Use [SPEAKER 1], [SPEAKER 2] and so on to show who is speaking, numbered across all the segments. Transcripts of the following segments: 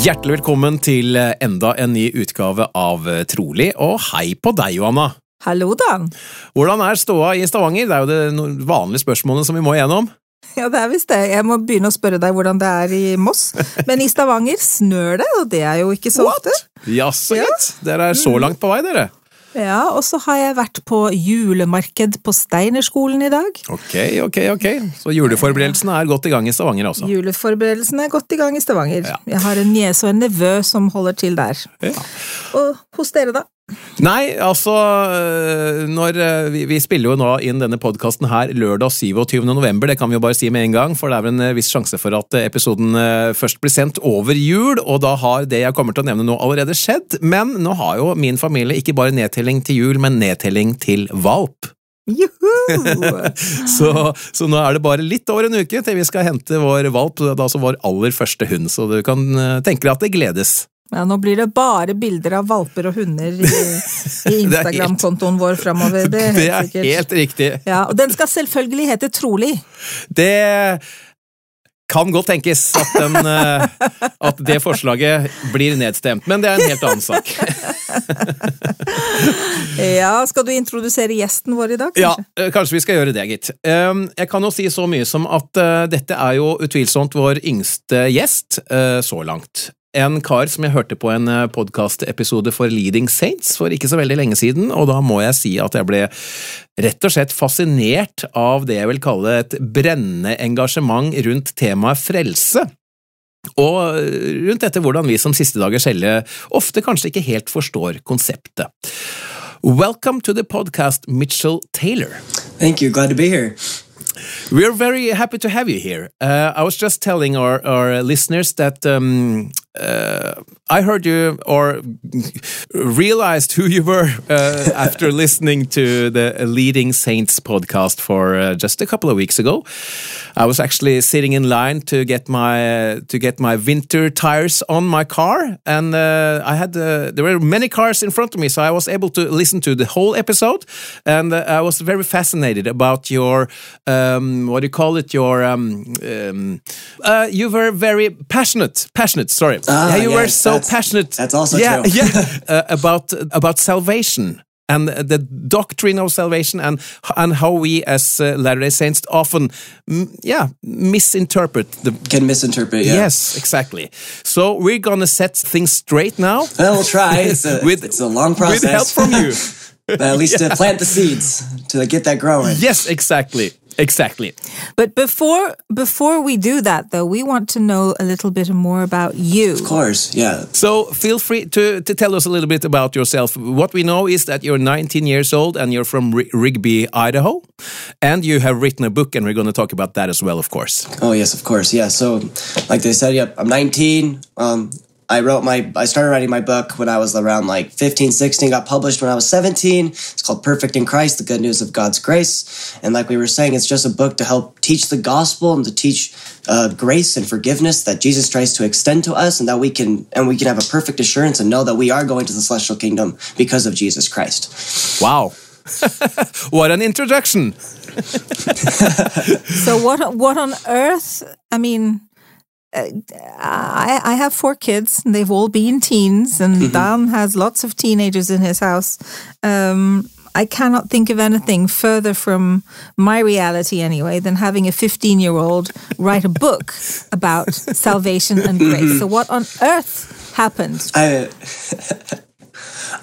[SPEAKER 1] Hjertelig velkommen til enda en ny utgave av Trolig, og hei på deg, Johanna.
[SPEAKER 2] Hallo, Dan.
[SPEAKER 1] Hvordan er ståa i Stavanger? Det er jo det vanlige spørsmålet som vi må igjennom.
[SPEAKER 2] Ja, det er visst det. Jeg må begynne å spørre deg hvordan det er i Moss. Men i Stavanger snør det, og det er jo ikke så ofte.
[SPEAKER 1] Jaså,
[SPEAKER 2] Ja.
[SPEAKER 1] gitt. Dere er så langt på vei, dere.
[SPEAKER 2] Ja, Og så har jeg vært på julemarked på Steinerskolen i dag.
[SPEAKER 1] Ok, ok, ok. Så juleforberedelsene er godt i gang i Stavanger, også?
[SPEAKER 2] Juleforberedelsene er godt i gang i Stavanger.
[SPEAKER 1] Ja.
[SPEAKER 2] Jeg har en niese og en nevø som holder til der.
[SPEAKER 1] Ja.
[SPEAKER 2] Og hos dere, da?
[SPEAKER 1] Nei, altså øh, når, øh, vi, vi spiller jo nå inn denne podkasten her lørdag 27. november, det kan vi jo bare si med en gang, for det er vel en øh, viss sjanse for at episoden først blir sendt over jul, og da har det jeg kommer til å nevne nå allerede skjedd. Men nå har jo min familie ikke bare nedtelling til jul, men nedtelling til valp.
[SPEAKER 2] Juhu!
[SPEAKER 1] Så, så nå er det bare litt over en uke til vi skal hente vår valp, det er altså vår aller første hund, så du kan tenke deg at det gledes.
[SPEAKER 2] Ja, nå blir det bare bilder av valper og hunder i, i Instagram-kontoen vår framover. Det
[SPEAKER 1] Det er
[SPEAKER 2] sikkert.
[SPEAKER 1] helt riktig.
[SPEAKER 2] Ja, og den skal selvfølgelig hete Trolig.
[SPEAKER 1] Det kan godt tenkes at, den, eh, at det forslaget blir nedstemt, men det er en helt annen sak.
[SPEAKER 2] Ja, Skal du introdusere gjesten vår i dag,
[SPEAKER 1] Ja,
[SPEAKER 2] kanskje?
[SPEAKER 1] Ja, kanskje vi skal gjøre det, gitt. Um, Jeg kan jo si så mye som at eh, dette er jo utvilsomt vår yngste gjest eh, så langt. En kar som jeg hørte på en podkastepisode for Leading Saints for ikke så veldig lenge siden, og da må jeg si at jeg ble rett og slett fascinert av det jeg vil kalle et brennende engasjement rundt temaet frelse. Og rundt dette hvordan vi som siste dagers hellige ofte kanskje ikke helt forstår konseptet. Welcome to the podcast, Mitchell Taylor.
[SPEAKER 3] Thank you. Glad to be here.
[SPEAKER 1] We're very happy to have you here. Uh, I was just telling our, our listeners that um, uh, I heard you or realized who you were uh, after listening to the Leading Saints podcast for uh, just a couple of weeks ago. I was actually sitting in line to get my to get my winter tires on my car, and uh, I had uh, there were many cars in front of me, so I was able to listen to the whole episode, and uh, I was very fascinated about your um, what do you call it? Your um, um, uh, you were very passionate, passionate. Sorry,
[SPEAKER 3] Ah,
[SPEAKER 1] yeah, you were so
[SPEAKER 3] that's-
[SPEAKER 1] passionate.
[SPEAKER 3] that's also
[SPEAKER 1] yeah,
[SPEAKER 3] true.
[SPEAKER 1] yeah, uh, about about salvation and the doctrine of salvation and and how we as uh, Latter-day Saints often, yeah, misinterpret the.
[SPEAKER 3] Can misinterpret. Yeah.
[SPEAKER 1] Yes, exactly. So we're gonna set things straight now.
[SPEAKER 3] Well, we'll try. It's a,
[SPEAKER 1] With-
[SPEAKER 3] it's a long process.
[SPEAKER 1] With help from you.
[SPEAKER 3] but at least to plant the seeds to get that growing.
[SPEAKER 1] yes, exactly, exactly.
[SPEAKER 2] But before before we do that, though, we want to know a little bit more about you.
[SPEAKER 3] Of course. Yeah.
[SPEAKER 1] So feel free to, to tell us a little bit about yourself. What we know is that you're 19 years old and you're from R- Rigby, Idaho, and you have written a book, and we're going to talk about that as well, of course.
[SPEAKER 3] Oh yes, of course. Yeah. So, like they said, yep. I'm 19. Um, I wrote my. I started writing my book when I was around like 15, 16. Got published when I was 17. It's called Perfect in Christ: The Good News of God's Grace. And like we were saying, it's just a book to help teach the gospel and to teach uh, grace and forgiveness that Jesus tries to extend to us, and that we can and we can have a perfect assurance and know that we are going to the celestial kingdom because of Jesus Christ.
[SPEAKER 1] Wow. what an introduction.
[SPEAKER 2] So what what on earth? I mean, Uh, I I have four kids. And they've all been teens, and mm-hmm. Dan has lots of teenagers in his house. Um, I cannot think of anything further from my reality, anyway, than having a 15 year old write a book about salvation and grace. Mm-hmm. So, what on earth happened?
[SPEAKER 3] I,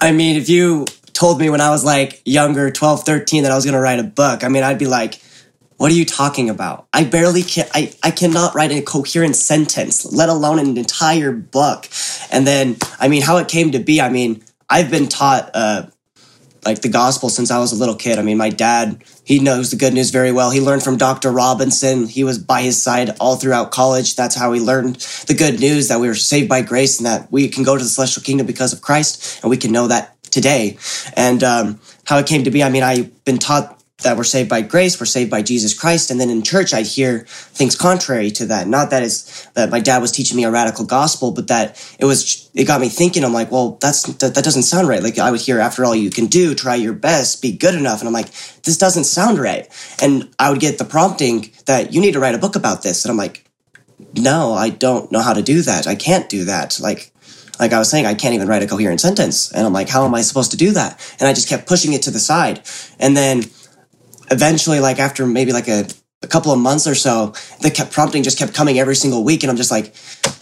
[SPEAKER 3] I mean, if you told me when I was like younger, 12, 13, that I was going to write a book, I mean, I'd be like, what are you talking about? I barely can I, I cannot write a coherent sentence, let alone an entire book. And then, I mean, how it came to be, I mean, I've been taught uh, like the gospel since I was a little kid. I mean, my dad, he knows the good news very well. He learned from Dr. Robinson. He was by his side all throughout college. That's how he learned the good news that we were saved by grace and that we can go to the celestial kingdom because of Christ. And we can know that today. And um, how it came to be, I mean, I've been taught that we're saved by grace, we're saved by Jesus Christ. And then in church, I'd hear things contrary to that. Not that it's that my dad was teaching me a radical gospel, but that it was, it got me thinking. I'm like, well, that's, that, that doesn't sound right. Like I would hear after all you can do, try your best, be good enough. And I'm like, this doesn't sound right. And I would get the prompting that you need to write a book about this. And I'm like, no, I don't know how to do that. I can't do that. Like, like I was saying, I can't even write a coherent sentence. And I'm like, how am I supposed to do that? And I just kept pushing it to the side. And then eventually, like after maybe like a, a couple of months or so, the kept prompting just kept coming every single week. And I'm just like,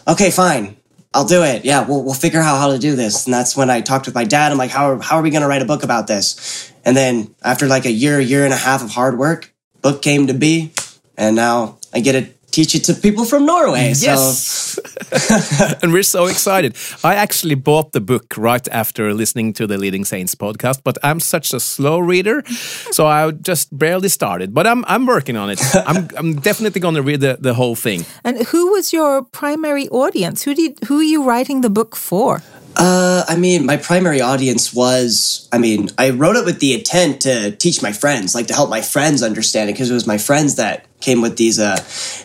[SPEAKER 3] okay, fine. I'll do it. Yeah, we'll, we'll figure out how to do this. And that's when I talked with my dad. I'm like, how are, how are we going to write a book about this? And then after like a year, year and a half of hard work, book came to be. And now I get to teach it to people from Norway.
[SPEAKER 1] Yes. and we're so excited. I actually bought the book right after listening to the Leading Saints podcast, but I'm such a slow reader, so I just barely started. But I'm I'm working on it. I'm I'm definitely going to read the, the whole thing.
[SPEAKER 2] And who was your primary audience? Who did who are you writing the book for?
[SPEAKER 3] Uh, I mean, my primary audience was, I mean, I wrote it with the intent to teach my friends, like to help my friends understand it, because it was my friends that came with these uh,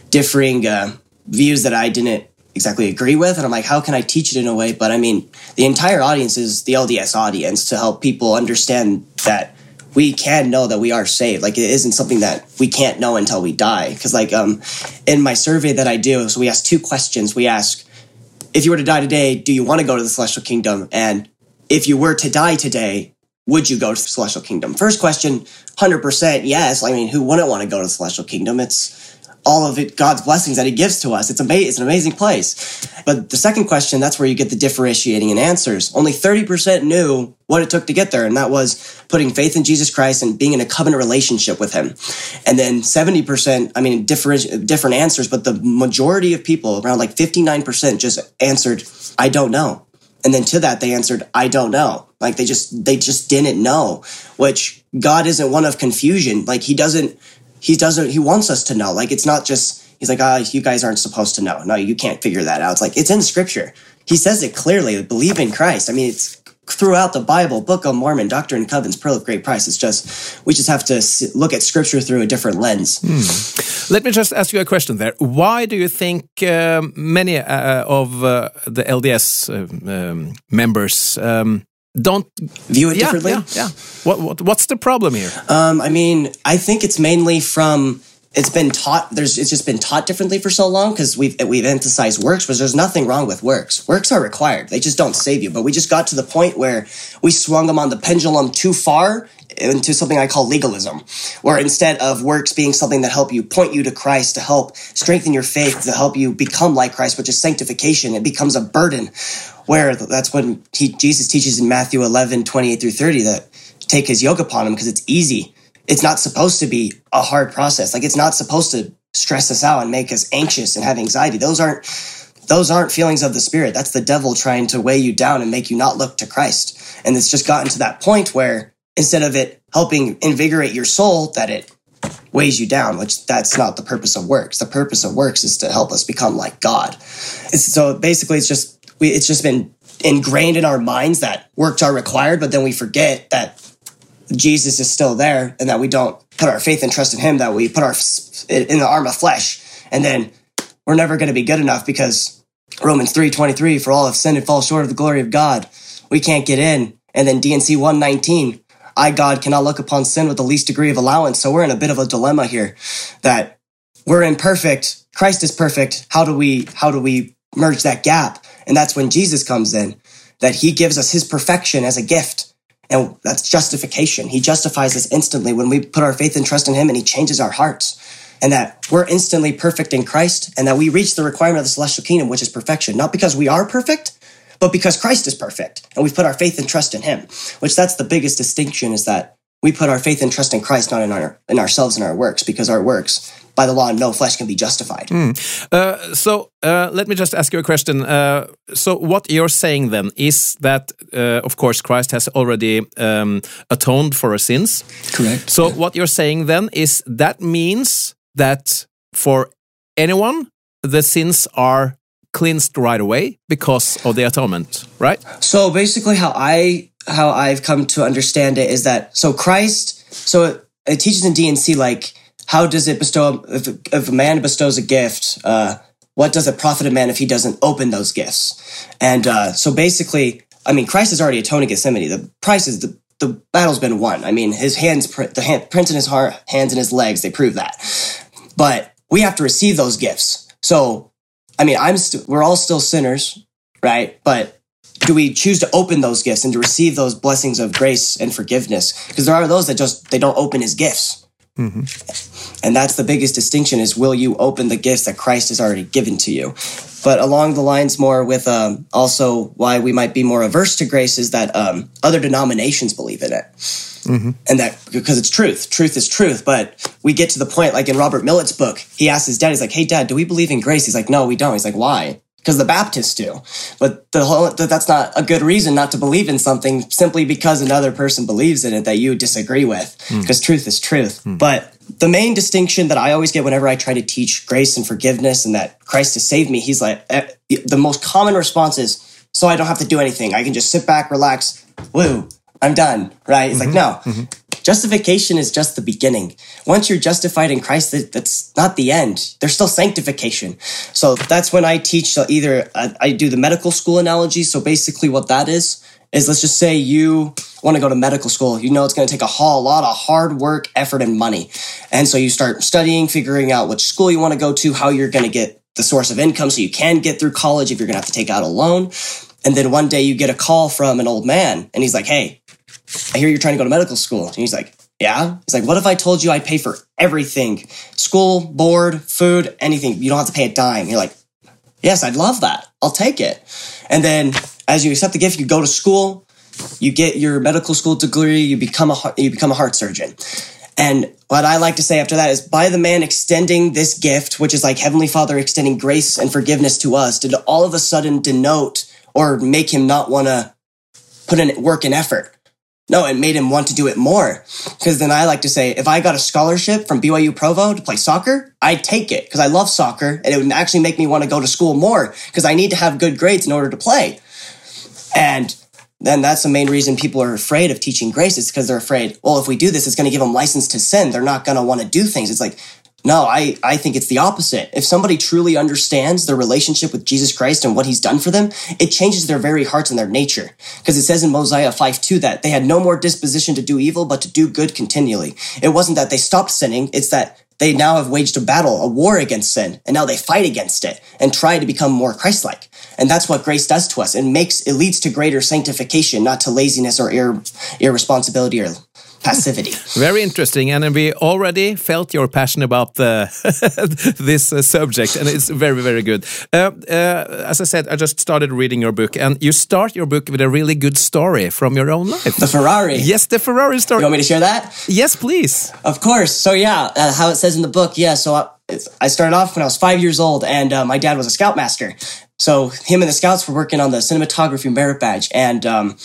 [SPEAKER 3] differing uh, views that I didn't exactly agree with. And I'm like, how can I teach it in a way? But I mean, the entire audience is the LDS audience to help people understand that we can know that we are saved. Like it isn't something that we can't know until we die. Because like um, in my survey that I do, so we ask two questions. We ask, if you were to die today, do you want to go to the celestial kingdom? And if you were to die today, would you go to the celestial kingdom? First question, 100% yes. I mean, who wouldn't want to go to the celestial kingdom? It's all of it, God's blessings that He gives to us. It's amazing. It's an amazing place. But the second question, that's where you get the differentiating in answers. Only 30% knew what it took to get there. And that was putting faith in Jesus Christ and being in a covenant relationship with Him. And then 70%, I mean, different, different answers, but the majority of people, around like 59%, just answered, I don't know. And then to that, they answered, I don't know. Like they just, they just didn't know, which God isn't one of confusion. Like He doesn't, he doesn't he wants us to know. Like it's not just he's like ah oh, you guys aren't supposed to know. No you can't figure that out. It's like it's in scripture. He says it clearly. Believe in christ. I mean it's throughout the bible book of mormon doctrine and covenants pearl of great price. It's just we just have to look at scripture through a different lens.
[SPEAKER 1] Hmm. let me just ask you a question there. Why do you think uh, many uh, of uh, the lds um, um, members um, don't
[SPEAKER 3] view it
[SPEAKER 1] yeah,
[SPEAKER 3] differently.
[SPEAKER 1] Yeah, yeah. What, what what's the problem here?
[SPEAKER 3] Um, I mean, I think it's mainly from it's been taught. There's it's just been taught differently for so long because we've we've emphasized works, but there's nothing wrong with works. Works are required. They just don't save you. But we just got to the point where we swung them on the pendulum too far into something I call legalism, where instead of works being something that help you point you to Christ, to help strengthen your faith, to help you become like Christ, which is sanctification, it becomes a burden. Where that's when he, Jesus teaches in Matthew 11, 28 through 30 that take his yoke upon him because it's easy. It's not supposed to be a hard process. Like it's not supposed to stress us out and make us anxious and have anxiety. Those aren't those aren't feelings of the spirit. That's the devil trying to weigh you down and make you not look to Christ. And it's just gotten to that point where instead of it helping invigorate your soul, that it weighs you down, which that's not the purpose of works. The purpose of works is to help us become like God. so basically, it's just we, it's just been ingrained in our minds that works are required, but then we forget that Jesus is still there and that we don't put our faith and trust in Him. That we put our in the arm of flesh, and then we're never going to be good enough because Romans three twenty three for all have sinned and fall short of the glory of God. We can't get in, and then one nineteen I, God, cannot look upon sin with the least degree of allowance. So we're in a bit of a dilemma here that we're imperfect. Christ is perfect. How do we, how do we merge that gap? And that's when Jesus comes in, that he gives us his perfection as a gift. And that's justification. He justifies us instantly when we put our faith and trust in him and he changes our hearts. And that we're instantly perfect in Christ and that we reach the requirement of the celestial kingdom, which is perfection, not because we are perfect, but because Christ is perfect and we've put our faith and trust in him, which that's the biggest distinction is that we put our faith and trust in Christ, not in our in ourselves and our works, because our works, by the law, no flesh can be justified.
[SPEAKER 1] Mm. Uh, so uh, let me just ask you a question. Uh, so what you're saying then is that, uh, of course, Christ has already um, atoned for our sins.
[SPEAKER 3] Correct.
[SPEAKER 1] So what you're saying then is that means that for anyone, the sins are cleansed right away because of the atonement, right?
[SPEAKER 3] So basically, how I how I've come to understand it is that so Christ, so it, it teaches in D&C like how does it bestow if, if a man bestows a gift, uh, what does it profit a man if he doesn't open those gifts? And uh, so basically, I mean, Christ has already atoned in Gethsemane. The price is the the battle's been won. I mean, his hands, the hand, prints in his heart, hands and his legs, they prove that. But we have to receive those gifts. So, I mean, I'm st- we're all still sinners, right? But do we choose to open those gifts and to receive those blessings of grace and forgiveness? Because there are those that just they don't open his gifts. Mm-hmm. And that's the biggest distinction is will you open the gifts that Christ has already given to you? But along the lines more with um, also why we might be more averse to grace is that um, other denominations believe in it. Mm-hmm. And that because it's truth, truth is truth. But we get to the point, like in Robert Millett's book, he asks his dad, he's like, Hey, dad, do we believe in grace? He's like, No, we don't. He's like, Why? Because the Baptists do. But the whole that's not a good reason not to believe in something simply because another person believes in it that you disagree with. Because mm. truth is truth. Mm. But the main distinction that I always get whenever I try to teach grace and forgiveness and that Christ has saved me, he's like eh, the most common response is, "So I don't have to do anything. I can just sit back, relax, woo, I'm done." Right? It's mm-hmm. like no. Mm-hmm. Justification is just the beginning. Once you're justified in Christ, that's not the end. There's still sanctification. So that's when I teach either uh, I do the medical school analogy. So basically, what that is is let's just say you want to go to medical school. You know it's going to take a whole lot of hard work, effort, and money. And so you start studying, figuring out which school you want to go to, how you're going to get the source of income so you can get through college if you're going to have to take out a loan. And then one day you get a call from an old man and he's like, Hey, I hear you're trying to go to medical school. And he's like, yeah. He's like, what if I told you I'd pay for everything? School, board, food, anything. You don't have to pay a dime. You're like, yes, I'd love that. I'll take it. And then as you accept the gift, you go to school, you get your medical school degree, you become a, you become a heart surgeon. And what I like to say after that is by the man extending this gift, which is like Heavenly Father extending grace and forgiveness to us, did all of a sudden denote or make him not want to put in work and effort? No, it made him want to do it more. Because then I like to say, if I got a scholarship from BYU Provo to play soccer, I'd take it because I love soccer and it would actually make me want to go to school more because I need to have good grades in order to play. And then that's the main reason people are afraid of teaching grace is because they're afraid, well, if we do this, it's going to give them license to sin. They're not going to want to do things. It's like, no, I, I think it's the opposite. If somebody truly understands their relationship with Jesus Christ and what he's done for them, it changes their very hearts and their nature. Because it says in Mosiah 5 2 that they had no more disposition to do evil, but to do good continually. It wasn't that they stopped sinning, it's that they now have waged a battle, a war against sin, and now they fight against it and try to become more Christ like. And that's what grace does to us. It makes, it leads to greater sanctification, not to laziness or ir- irresponsibility or passivity.
[SPEAKER 1] Very interesting, and we already felt your passion about the, this uh, subject, and it's very, very good. Uh, uh, as I said, I just started reading your book, and you start your book with a really good story from your own life.
[SPEAKER 3] The Ferrari.
[SPEAKER 1] Yes, the Ferrari story.
[SPEAKER 3] You want me to share that?
[SPEAKER 1] Yes, please.
[SPEAKER 3] Of course. So yeah, uh, how it says in the book. Yeah. So I, I started off when I was five years old, and uh, my dad was a scoutmaster. So him and the scouts were working on the cinematography merit badge, and um,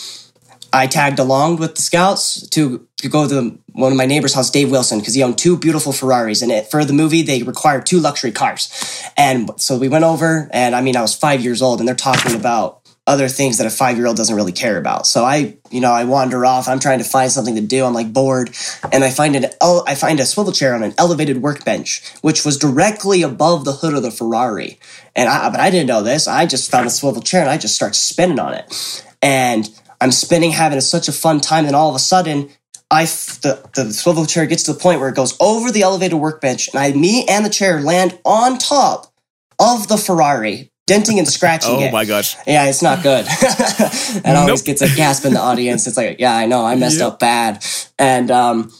[SPEAKER 3] I tagged along with the scouts to, to go to one of my neighbor's house, Dave Wilson, because he owned two beautiful Ferraris. And it, for the movie, they required two luxury cars. And so we went over, and I mean, I was five years old, and they're talking about other things that a five year old doesn't really care about. So I, you know, I wander off. I'm trying to find something to do. I'm like bored, and I find an I find a swivel chair on an elevated workbench, which was directly above the hood of the Ferrari. And I, but I didn't know this. I just found a swivel chair, and I just start spinning on it, and I'm spinning, having such a fun time. And all of a sudden, I the, the swivel chair gets to the point where it goes over the elevated workbench, and I, me and the chair land on top of the Ferrari denting and scratching it.
[SPEAKER 1] Oh
[SPEAKER 3] it.
[SPEAKER 1] my gosh.
[SPEAKER 3] Yeah, it's not good. and always gets a gasp in the audience. It's like, yeah, I know, I messed
[SPEAKER 1] Yeah.
[SPEAKER 3] up bad. And um,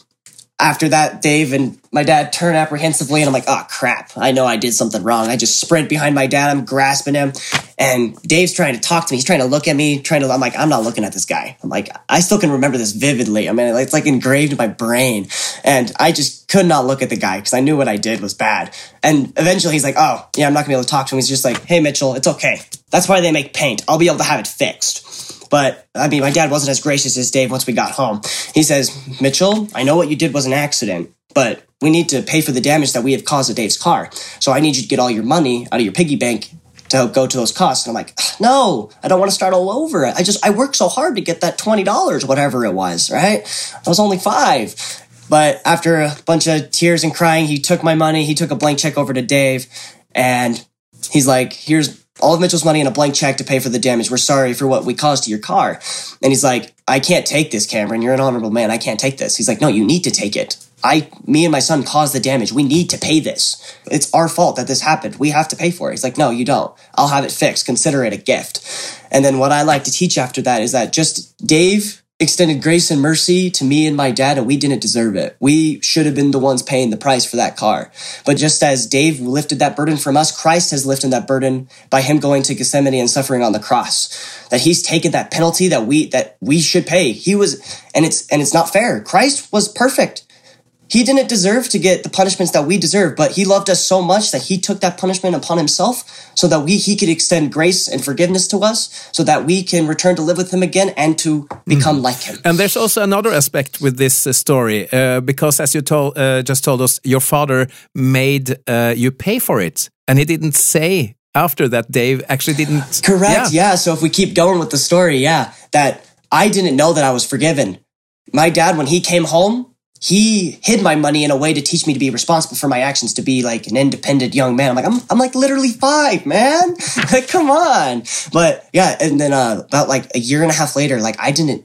[SPEAKER 3] after that, Dave and my dad turn apprehensively, and I'm like, oh crap, I know I did something wrong. I just sprint behind my dad, I'm grasping him, and Dave's trying to talk to me. He's trying to look at me, trying to. I'm like, I'm not looking at this guy. I'm like, I still can remember this vividly. I mean, it's like engraved in my brain, and I just could not look at the guy because I knew what I did was bad. And eventually, he's like, oh yeah, I'm not gonna be able to talk to him. He's just like, hey Mitchell, it's okay. That's why they make paint. I'll be able to have it fixed. But I mean, my dad wasn't as gracious as Dave once we got home. He says, Mitchell, I know what you did was an accident, but we need to pay for the damage that we have caused to Dave's car. So I need you to get all your money out of your piggy bank to help go to those costs. And I'm like, no, I don't want to start all over. I just, I worked so hard to get that $20, whatever it was, right? I was only five. But after a bunch of tears and crying, he took my money. He took a blank check over to Dave and he's like, here's all of Mitchell's money and a blank check to pay for the damage. We're sorry for what we caused to your car. And he's like, I can't take this, Cameron. You're an honorable man. I can't take this. He's like, no, you need to take it. I, me and my son caused the damage. We need to pay this. It's our fault that this happened. We have to pay for it. He's like, no, you don't. I'll have it fixed. Consider it a gift. And then what I like to teach after that is that just Dave extended grace and mercy to me and my dad, and we didn't deserve it. We should have been the ones paying the price for that car. But just as Dave lifted that burden from us, Christ has lifted that burden by him going to Gethsemane and suffering on the cross. That he's taken that penalty that we that we should pay. He was and it's and it's not fair. Christ was perfect. He didn't deserve to get the punishments that we deserve, but he loved us so much that he took that punishment upon himself so that we he could extend grace and forgiveness to us so that we can return to live with him again and to become like him.
[SPEAKER 1] And there's also another aspect with this uh, story, uh, because as you told, uh, just told us, your father made uh, you pay for it, and he didn't say after that. Dave actually didn't.
[SPEAKER 3] Correct. Yeah. So if we keep going with the story, yeah, that I didn't know that I was forgiven. My dad, when he came home, he hid my money in a way to teach me to be responsible for my actions, to be like an independent young man. I'm like, I'm, I'm like literally five, man. like, come on. But yeah, and then uh, about like a year and a half later, like I didn't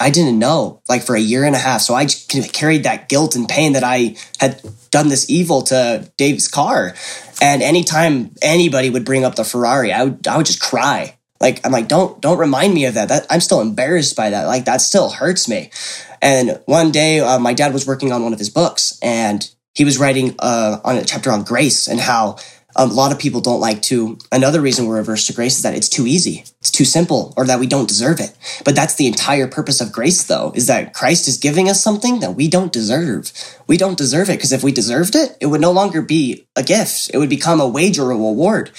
[SPEAKER 3] I didn't know like for a year and a half. So I just carried that guilt and pain that I had done this evil to Dave's car. And anytime anybody would bring up the Ferrari, I would I would just cry. Like I'm like, don't don't remind me of that. That I'm still embarrassed by that. Like that still hurts me. And one day, uh, my dad was working on one of his books, and he was writing uh, on a chapter on grace and how a lot of people don't like to. Another reason we're averse to grace is that it's too easy, it's too simple, or that we don't deserve it. But that's the entire purpose of grace, though, is that Christ is giving us something that we don't deserve. We don't deserve it because if we deserved it, it would no longer be a gift. It would become a wage or a reward,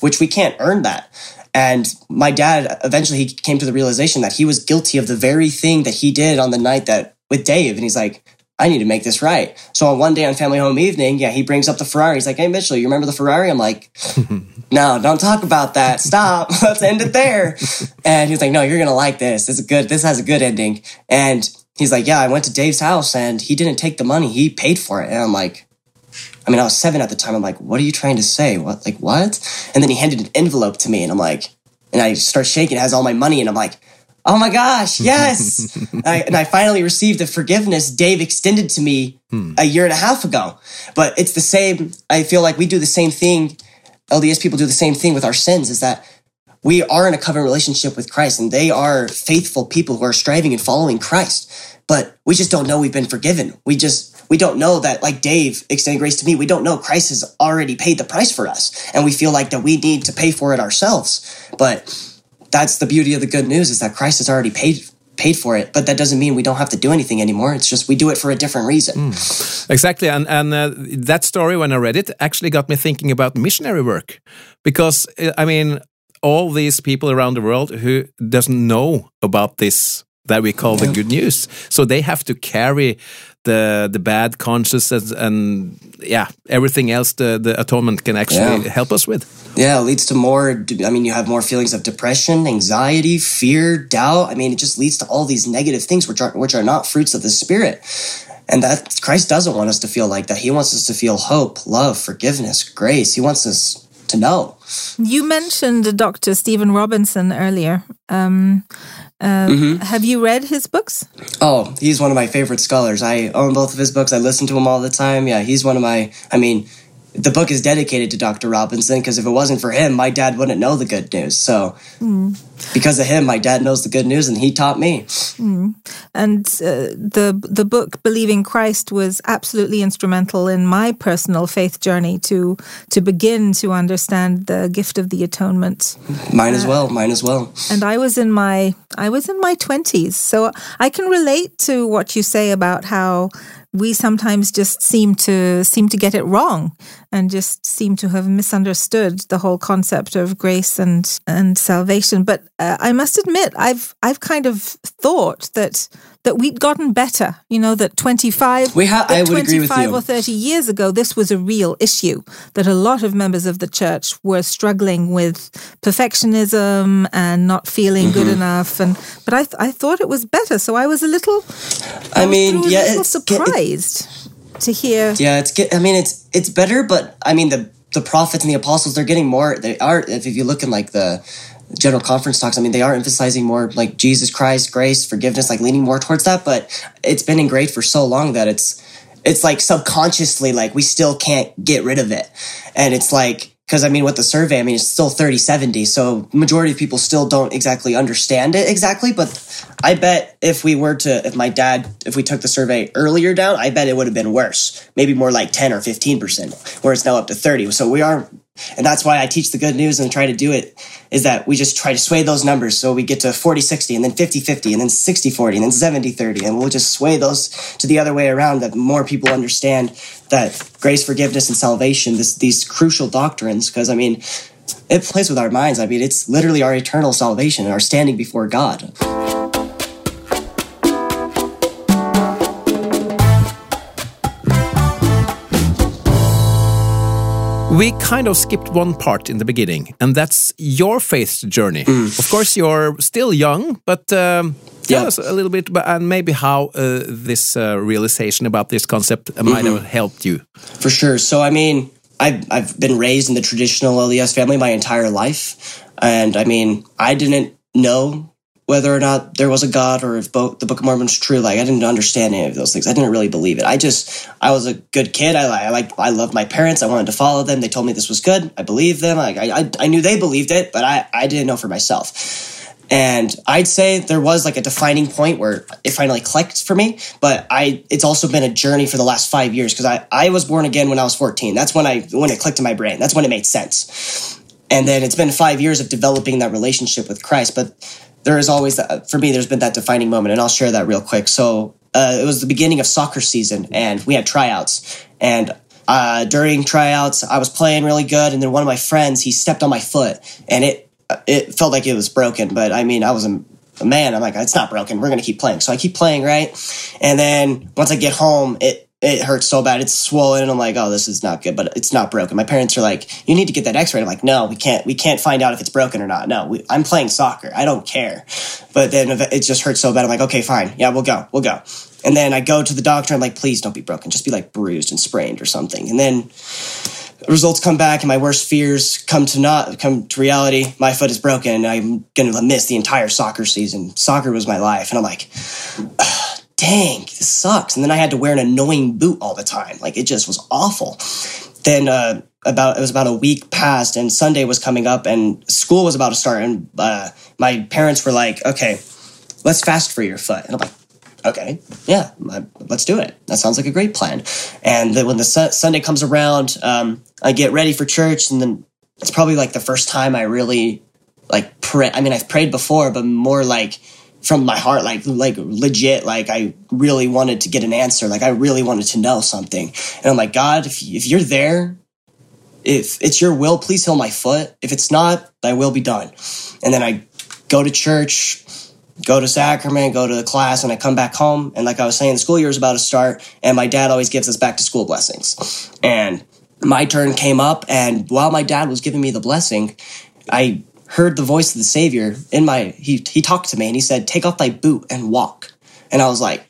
[SPEAKER 3] which we can't earn that. And my dad eventually he came to the realization that he was guilty of the very thing that he did on the night that with Dave. And he's like, I need to make this right. So on one day on family home evening, yeah, he brings up the Ferrari. He's like, Hey Mitchell, you remember the Ferrari? I'm like, No, don't talk about that. Stop. Let's end it there. And he's like, No, you're gonna like this. This is good. This has a good ending. And he's like, Yeah, I went to Dave's house and he didn't take the money. He paid for it. And I'm like, I mean, I was seven at the time. I'm like, what are you trying to say? What, like, what? And then he handed an envelope to me, and I'm like, and I start shaking. It has all my money, and I'm like, oh my gosh, yes! and, I, and I finally received the forgiveness Dave extended to me hmm. a year and a half ago. But it's the same. I feel like we do the same thing. LDS people do the same thing with our sins. Is that we are in a covenant relationship with Christ, and they are faithful people who are striving and following Christ. But we just don't know we've been forgiven. We just we don't know that, like Dave extended grace to me. We don't know Christ has already paid the price for us, and we feel like that we need to pay for it ourselves. But that's the beauty of the good news is that Christ has already paid paid for it. But that doesn't mean we don't have to do anything anymore. It's just we do it for a different reason.
[SPEAKER 1] Exactly, and and uh, that story when I read it actually got me thinking about missionary work, because uh, I mean all these people around the world who doesn't know about this that we call the good news, so they have to carry the the bad conscience and yeah everything else the the atonement can actually
[SPEAKER 3] Yeah.
[SPEAKER 1] help us with.
[SPEAKER 3] Yeah, it leads to more. I mean, you have more feelings of depression, anxiety, fear, doubt. I mean, it just leads to all these negative things, which are which are not fruits of the spirit. And that Christ doesn't want us to feel like that. He wants us to feel hope, love, forgiveness, grace. He wants us to know.
[SPEAKER 2] You mentioned Dr. Stephen Robinson earlier. Um, uh, Have you read his books?
[SPEAKER 3] Oh, he's one of my favorite scholars. I own both of his books. I listen to him all the time. Yeah, he's one of my. I mean, the book is dedicated to Dr. Robinson because if it wasn't for him, my dad wouldn't know the good news. So, hmm. because of him, my dad knows the good news, and he taught me. Hmm.
[SPEAKER 2] And uh, the the book Believing Christ was absolutely instrumental in my personal faith journey to to begin to understand the gift of the atonement.
[SPEAKER 3] Mine as uh, well. Mine as well.
[SPEAKER 2] And I was in my I was in my twenties, so I can relate to what you say about how we sometimes just seem to seem to get it wrong and just seem to have misunderstood the whole concept of grace and and salvation. But uh, I must admit, I've I've kind of thought that that we'd gotten better. You know, that twenty five
[SPEAKER 3] We ha- I would agree with you.
[SPEAKER 2] or thirty years ago, this was a real issue. That a lot of members of the church were struggling with perfectionism and not feeling good
[SPEAKER 3] Mm-hmm.
[SPEAKER 2] enough. And but I th- I thought it was better, so I was a little.
[SPEAKER 3] I
[SPEAKER 2] was
[SPEAKER 3] mean,
[SPEAKER 2] a little
[SPEAKER 3] yeah, it's get- it-
[SPEAKER 2] surprised to hear.
[SPEAKER 3] Yeah, it's get. I mean, it's it's better, but I mean the the prophets and the apostles they're getting more. They are if you look in like the general conference talks. I mean, they are emphasizing more like Jesus Christ, grace, forgiveness, like leaning more towards that. But it's been ingrained for so long that it's it's like subconsciously like we still can't get rid of it, and it's like. Because I mean, with the survey, I mean, it's still 30 70. So, majority of people still don't exactly understand it exactly. But I bet if we were to, if my dad, if we took the survey earlier down, I bet it would have been worse. Maybe more like 10 or 15%, where it's now up to 30. So we are, and that's why I teach the good news and try to do it, is that we just try to sway those numbers. So we get to 40 60, and then 50 50, and then 60 40, and then 70 30. And we'll just sway those to the other way around that more people understand that grace, forgiveness, and salvation, this, these crucial doctrines, because I mean, it plays with our minds. I mean, it's literally our eternal salvation, our standing before God.
[SPEAKER 1] We kind of skipped one part in the beginning, and that's your faith journey. Of course, you're still young, but um, tell
[SPEAKER 3] Yeah.
[SPEAKER 1] us a little bit, about, and maybe how uh, this uh, realization about this concept might have helped you.
[SPEAKER 3] For sure. So, I mean, I've, I've been raised in the traditional LDS family my entire life. And I mean, I didn't know whether or not there was a God or if bo- the Book of Mormon was true. Like, I didn't understand any of those things. I didn't really believe it. I just, I was a good kid. I, I like, I loved my parents. I wanted to follow them. They told me this was good. I believed them. Like, I, I, I knew they believed it, but I, I didn't know for myself. And I'd say there was like a defining point where it finally clicked for me. But I, it's also been a journey for the last five years because I, I was born again when I was 14. That's when I, when it clicked in my brain. That's when it made sense. And then it's been five years of developing that relationship with Christ. But there is always for me, there's been that defining moment. And I'll share that real quick. So uh, it was the beginning of soccer season and we had tryouts. And uh, during tryouts, I was playing really good. And then one of my friends, he stepped on my foot and it, it felt like it was broken, but I mean, I was a, a man. I'm like, it's not broken. We're gonna keep playing. So I keep playing, right? And then once I get home, it it hurts so bad. It's swollen, and I'm like, oh, this is not good. But it's not broken. My parents are like, you need to get that X-ray. I'm like, no, we can't. We can't find out if it's broken or not. No, we, I'm playing soccer. I don't care. But then it just hurts so bad. I'm like, okay, fine. Yeah, we'll go. We'll go. And then I go to the doctor. I'm like, please don't be broken. Just be like bruised and sprained or something. And then results come back and my worst fears come to not come to reality my foot is broken and i'm gonna miss the entire soccer season soccer was my life and i'm like "Ugh, dang this sucks and then i had to wear an annoying boot all the time like it just was awful then uh, about it was about a week passed and sunday was coming up and school was about to start and uh, my parents were like okay let's fast for your foot and i'm like okay, yeah, I- let's do it. That sounds like a great plan. And then when the su- Sunday comes around, um, I get ready for church, and then it's probably like the first time I really like pray. I mean, I've prayed before, but more like from my heart, like like legit. Like I really wanted to get an answer. Like I really wanted to know something. And I'm like, God, if if you're there. If it's your will, please heal my foot. If it's not, thy will be done. And then I go to church, go to sacrament, go to the class, and I come back home. And like I was saying, the school year is about to start, and my dad always gives us back to school blessings. And my turn came up, and while my dad was giving me the blessing, I heard the voice of the Savior in my. He he talked to me, and he said, "Take off thy boot and walk." And I was like,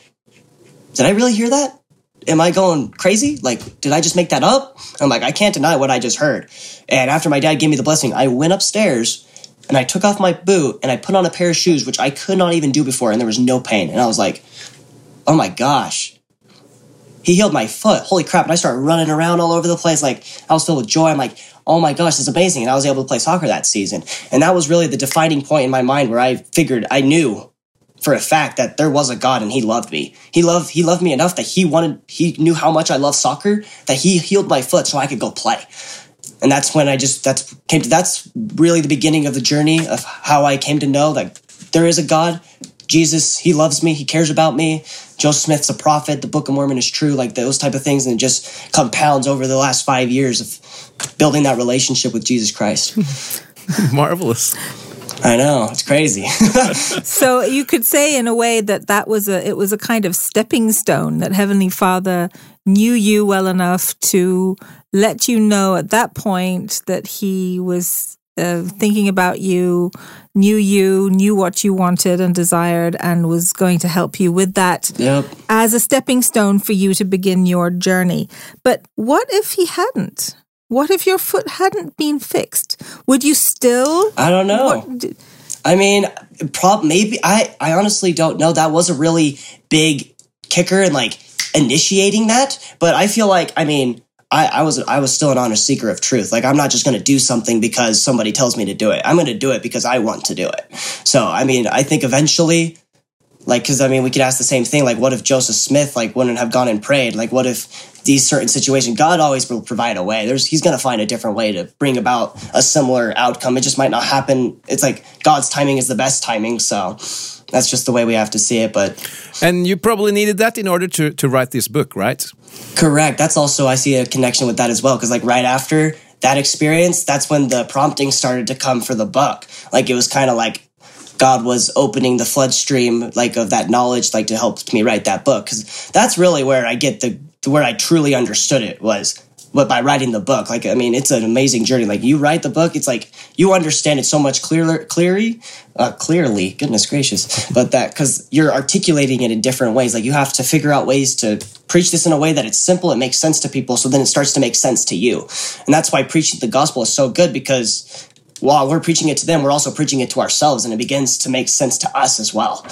[SPEAKER 3] "Did I really hear that? Am I going crazy? Like, did I just make that up?" I'm like, I can't deny what I just heard. And after my dad gave me the blessing, I went upstairs and I took off my boot and I put on a pair of shoes, which I could not even do before, and there was no pain. And I was like, oh my gosh. He healed my foot. Holy crap. And I started running around all over the place. Like I was filled with joy. I'm like, oh my gosh, it's amazing. And I was able to play soccer that season. And that was really the defining point in my mind where I figured I knew for a fact that there was a God and he loved me. He loved he loved me enough that he wanted he knew how much I love soccer that he healed my foot so I could go play. And that's when I just that's came to that's really the beginning of the journey of how I came to know that there is a God. Jesus, he loves me, he cares about me. Joseph Smith's a prophet, the Book of Mormon is true, like those type of things, and it just compounds over the last five years of building that relationship with Jesus Christ.
[SPEAKER 1] Marvelous.
[SPEAKER 3] I know it's crazy.
[SPEAKER 2] so you could say, in a way, that that was a it was a kind of stepping stone that Heavenly Father knew you well enough to let you know at that point that He was uh, thinking about you, knew you, knew what you wanted and desired, and was going to help you with that
[SPEAKER 3] yep.
[SPEAKER 2] as a stepping stone for you to begin your journey. But what if He hadn't? What if your foot hadn't been fixed? Would you still?
[SPEAKER 3] I don't know. What, I mean, prob maybe I I honestly don't know. That was a really big kicker and like initiating that. But I feel like I mean. I, I was I was still an honest seeker of truth. Like I'm not just going to do something because somebody tells me to do it. I'm going to do it because I want to do it. So I mean, I think eventually like because i mean we could ask the same thing like what if joseph smith like wouldn't have gone and prayed like what if these certain situations, God always will provide a way. There's He's going to find a different way to bring about a similar outcome. It just might not happen. It's like God's timing is the best timing. So that's just the way we have to see it. But
[SPEAKER 1] and you probably needed that in order to to write this book, right?
[SPEAKER 3] Correct. That's also I see a connection with that as well because like right after that experience, that's when the prompting started to come for the book. Like it was kind of like God was opening the flood stream like of that knowledge like to help me write that book because that's really where I get the where I truly understood it was but by writing the book. Like i mean it's an amazing journey. Like you write the book it's like you understand it so much clearer clearly uh, clearly goodness gracious but that because you're articulating it in different ways. Like you have to figure out ways to preach this in a way that it's simple it makes sense to people so then it starts to make sense to you. And that's why preaching the gospel is so good because while we're preaching it to them, we're also preaching it to ourselves, and it begins to make sense to us as well.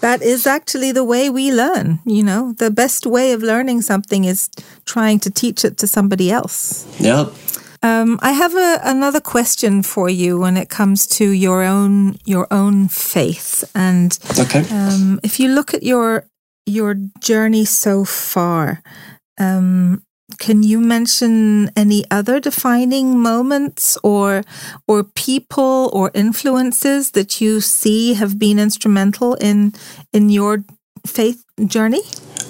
[SPEAKER 2] That is actually the way we learn. You know, the best way of learning something is trying to teach it to somebody else.
[SPEAKER 3] Yep.
[SPEAKER 2] Um, I have a, another question for you when it comes to your own your own faith, and
[SPEAKER 3] okay.
[SPEAKER 2] um, if you look at your your journey so far, um, can you mention any other defining moments or or people or influences that you see have been instrumental in in your faith journey?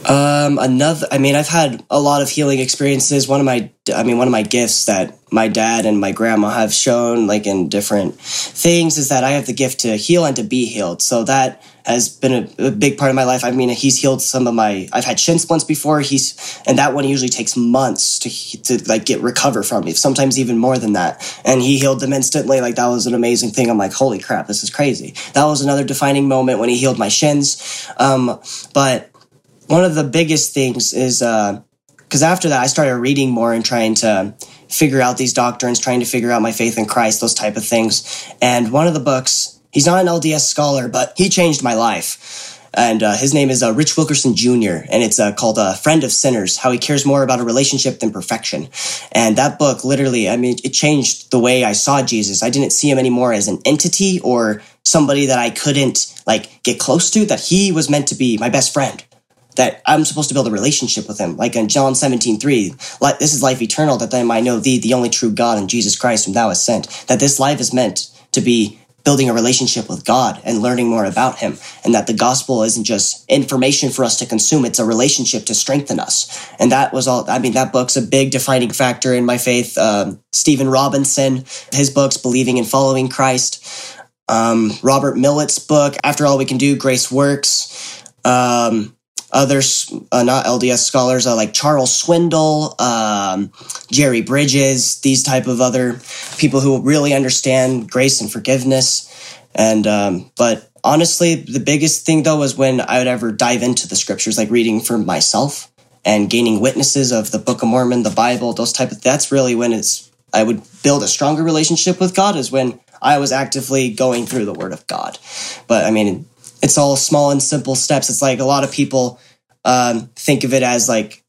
[SPEAKER 3] Um, another, I mean, I've had a lot of healing experiences. One of my, I mean, one of my gifts that my dad and my grandma have shown, like in different things, is that I have the gift to heal and to be healed. So that has been a, a, big part of my life. I mean, he's healed some of my. I've had shin splints before. He's and that one usually takes months to to like get recover from. If sometimes even more than that. And he healed them instantly. Like that was an amazing thing. I'm like, holy crap, this is crazy. That was another defining moment when he healed my shins. Um, but one of the biggest things is because uh, after that I started reading more and trying to figure out these doctrines, trying to figure out my faith in Christ, those type of things. And one of the books He's not an LDS scholar, but he changed my life. And uh, his name is uh, Rich Wilkerson Jr., and it's uh, called uh, Friend of Sinners How He Cares More About a Relationship Than Perfection. And that book literally, I mean, it changed the way I saw Jesus. I didn't see him anymore as an entity or somebody that I couldn't like get close to, that he was meant to be my best friend that I'm supposed to build a relationship with him. Like in John 17, 3, this is life eternal, that they might know thee, the only true God, and Jesus Christ, whom thou hast sent. That this life is meant to be building a relationship with God and learning more about Him. And that the gospel isn't just information for us to consume, it's a relationship to strengthen us. And that was all, I mean, that book's a big defining factor in my faith. Um, Stephen Robinson, his books, Believing and Following Christ. Um, Robert Millett's book, After All We Can Do, Grace Works. Um, others, uh, not LDS scholars, uh, like Charles Swindoll, um, Jerry Bridges, these type of other people who really understand grace and forgiveness. And um, but honestly, the biggest thing though was when I would ever dive into the scriptures, like reading for myself and gaining witnesses of the Book of Mormon, the Bible, those type of. That's really when it's I would build a stronger relationship with God. Is when I was actively going through the Word of God. But I mean, it's all small and simple steps. It's like a lot of people um, think of it as like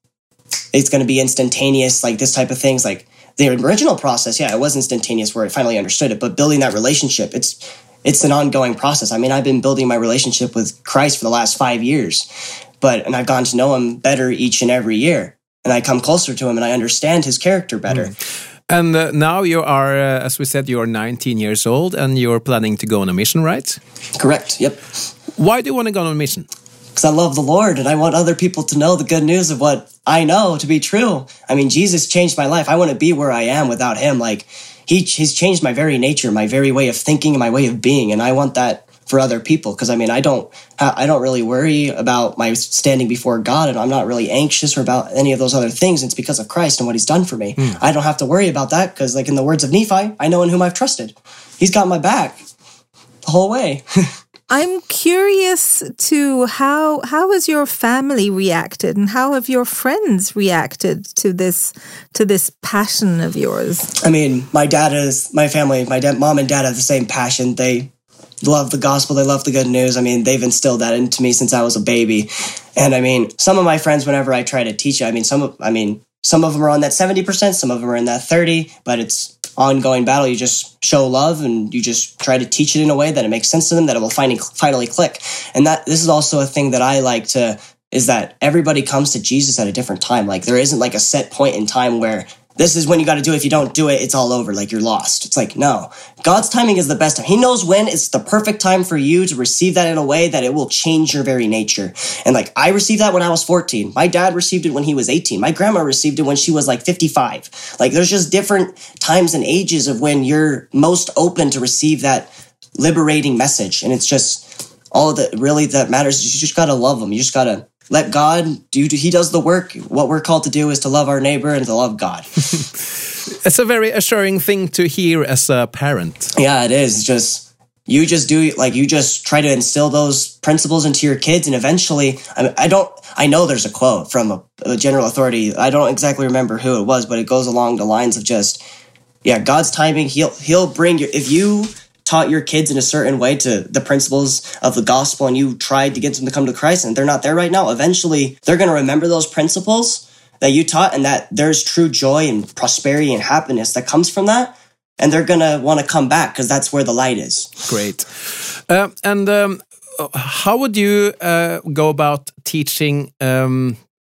[SPEAKER 3] it's going to be instantaneous, like this type of things. Like the original process, yeah, it was instantaneous where I finally understood it, but building that relationship, it's it's an ongoing process. I mean, I've been building my relationship with Christ for the last five years, but and I've gotten to know him better each and every year, and I come closer to him and I understand his character better.
[SPEAKER 1] Mm. And uh, now you are, uh, as we said, you're 19 years old and you're planning to go on a mission, right?
[SPEAKER 3] Correct. Yep.
[SPEAKER 1] Why do you want to go on a mission?
[SPEAKER 3] Because I love the Lord and I want other people to know the good news of what I know to be true. I mean, Jesus changed my life. I wouldn't be where I am without him. Like, he, he's changed my very nature, my very way of thinking, and my way of being. And I want that for other people because I mean I don't I don't really worry about my standing before God and I'm not really anxious or about any of those other things it's because of Christ and what he's done for me mm. I don't have to worry about that because like in the words of Nephi I know in whom I've trusted he's got my back the whole way
[SPEAKER 2] I'm curious to how how has your family reacted and how have your friends reacted to this to this passion of yours?
[SPEAKER 3] I mean, my dad is my family, my dad, mom and dad have the same passion. They love the gospel. They love the good news. I mean, they've instilled that into me since I was a baby. And I mean, some of my friends, whenever I try to teach I mean, some of, I mean, some of them are on that 70%, some of them are in that 30, but it's ongoing battle. You just show love and you just try to teach it in a way that it makes sense to them, that it will finally, finally click. And that this is also a thing that I like to, is that everybody comes to Jesus at a different time. Like there isn't like a set point in time where this is when you got to do it. If you don't do it, it's all over. Like you're lost. It's like, no, God's timing is the best time. He knows when it's the perfect time for you to receive that in a way that it will change your very nature. And like I received that when I was 14. My dad received it when he was 18. My grandma received it when she was like 55. Like there's just different times and ages of when you're most open to receive that liberating message. And it's just all that really that matters. You just got to love them. You just got to let God do, he does the work. What we're called to do is to love our neighbor and to love God.
[SPEAKER 1] it's a very assuring thing to hear as a parent.
[SPEAKER 3] Yeah, it is. Just you just do like you just try to instill those principles into your kids and eventually I, I don't i know there's a quote from a, a, general authority i don't exactly remember who it was but it goes along the lines of just yeah god's timing he'll he'll bring you if you taught your kids in a certain way to the principles of the gospel and you tried to get them to come to Christ and they're not there right now, eventually they're going to remember those principles that you taught and that there's true joy and prosperity and happiness that comes from that. And they're going to want to come back because that's where the light is.
[SPEAKER 1] Great. Uh, and um, how would you uh, go about teaching um,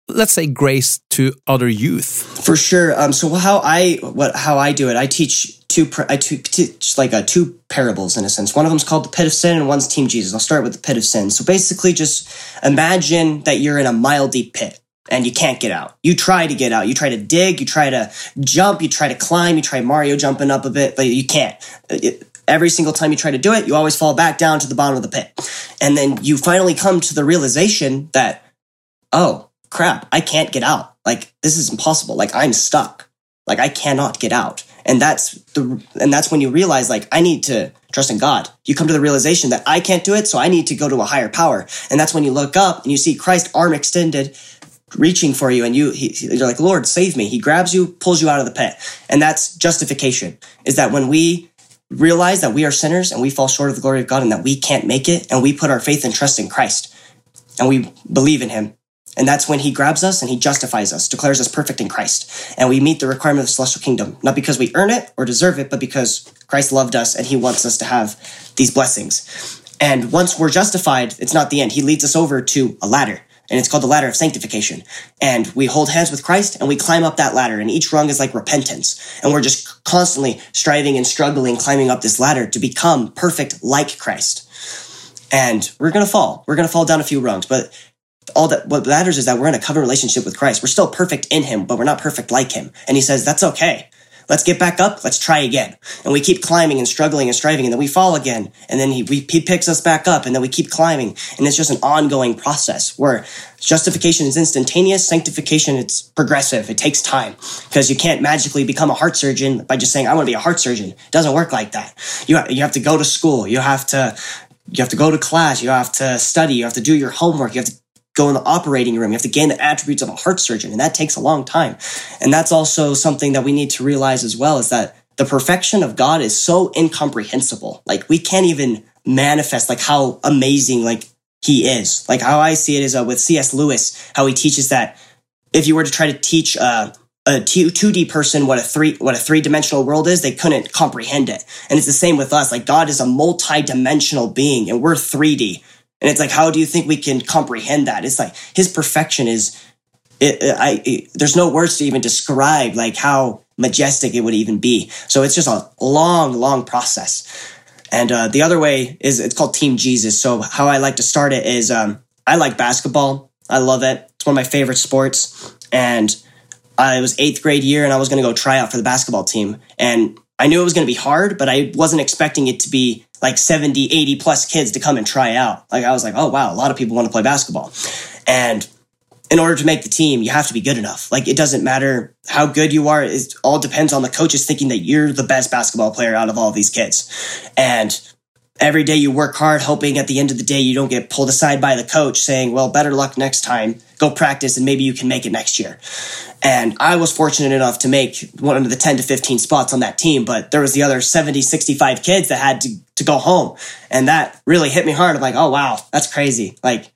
[SPEAKER 1] let's say grace to other youth
[SPEAKER 3] for sure um so how i what how i do it i teach two i teach like a uh, two parables in a sense one of them's called the pit of sin and one's team jesus i'll start with the pit of sin so basically just imagine that you're in a mile deep pit and you can't get out. You try to get out. You try to dig. You try to jump. You try to climb. You try Mario jumping up a bit, but you can't. It, every single time you try to do it, you always fall back down to the bottom of the pit. And then you finally come to the realization that, oh, crap, I can't get out. Like this is impossible. Like I'm stuck. Like I cannot get out. And that's the and that's when you realize like I need to trust in God. You come to the realization that I can't do it, so I need to go to a higher power. And that's when you look up and you see Christ arm extended reaching for you and you he, you're like lord save me he grabs you pulls you out of the pit and that's justification is that when we realize that we are sinners and we fall short of the glory of god and that we can't make it and we put our faith and trust in christ and we believe in him and that's when he grabs us and he justifies us, declares us perfect in Christ. And we meet the requirement of the celestial kingdom, not because we earn it or deserve it, but because Christ loved us and he wants us to have these blessings. And once we're justified, it's not the end. He leads us over to a ladder and it's called the ladder of sanctification. And we hold hands with Christ and we climb up that ladder and each rung is like repentance. And we're just constantly striving and struggling, climbing up this ladder to become perfect like Christ. And we're going to fall. We're going to fall down a few rungs, but all that what matters is that we're in a covenant relationship with Christ. We're still perfect in him, but we're not perfect like him. And he says, that's okay. Let's get back up. Let's try again. And we keep climbing and struggling and striving, and then we fall again. And then he, we, he picks us back up, and then we keep climbing. And it's just an ongoing process where justification is instantaneous, sanctification, it's progressive. It takes time because you can't magically become a heart surgeon by just saying, I want to be a heart surgeon. It doesn't work like that. You, you have to go to school. You have to, you have to go to class. You have to study. You have to do your homework. You have to go in the operating room. You have to gain the attributes of a heart surgeon, and that takes a long time. And that's also something that we need to realize as well is that the perfection of God is so incomprehensible. Like we can't even manifest like how amazing like he is. Like how I see it is uh, with C.S. Lewis, how he teaches that if you were to try to teach uh, a 2D person what a three what a three dimensional world is, they couldn't comprehend it. And it's the same with us. Like God is a multi-dimensional being, and we're 3D. And it's like, how do you think we can comprehend that? It's like His perfection is. It, I, it, there's no words to even describe like how majestic it would even be. So it's just a long, long process. And uh, the other way is it's called Team Jesus. So how I like to start it is um, I like basketball. I love it. It's one of my favorite sports. And I was eighth grade year and I was going to go try out for the basketball team. And I knew it was going to be hard, but I wasn't expecting it to be like 70, 80 plus kids to come and try out. Like I was like, oh wow, a lot of people want to play basketball. And in order to make the team, you have to be good enough. Like it doesn't matter how good you are. It all depends on the coaches thinking that you're the best basketball player out of all these kids. And every day you work hard, hoping at the end of the day you don't get pulled aside by the coach saying, well, better luck next time. Go practice and maybe you can make it next year. And I was fortunate enough to make one of the 10 to 15 spots on that team, but there was the other 70, 65 kids that had to, to go home. And that really hit me hard. I'm like, oh, wow, that's crazy. Like,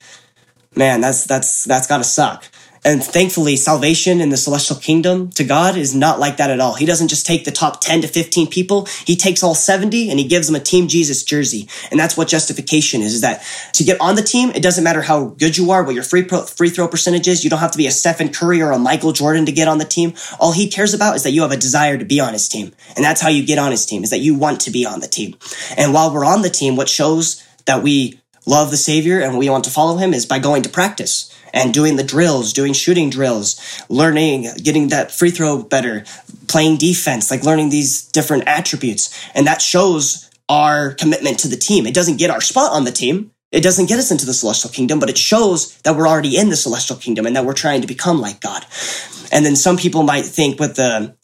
[SPEAKER 3] man, that's, that's, that's gotta suck. And thankfully, salvation in the celestial kingdom to God is not like that at all. He doesn't just take the top 10 to 15 people. He takes all 70 and he gives them a Team Jesus jersey. And that's what justification is, is that to get on the team, it doesn't matter how good you are, what your free, pro, free throw percentage is. You don't have to be a Stephen Curry or a Michael Jordan to get on the team. All he cares about is that you have a desire to be on his team. And that's how you get on his team, is that you want to be on the team. And while we're on the team, what shows that we love the Savior and we want to follow him is by going to practice and doing the drills, doing shooting drills, learning, getting that free throw better, playing defense, like learning these different attributes. And that shows our commitment to the team. It doesn't get our spot on the team. It doesn't get us into the celestial kingdom, but it shows that we're already in the celestial kingdom and that we're trying to become like God. And then some people might think with the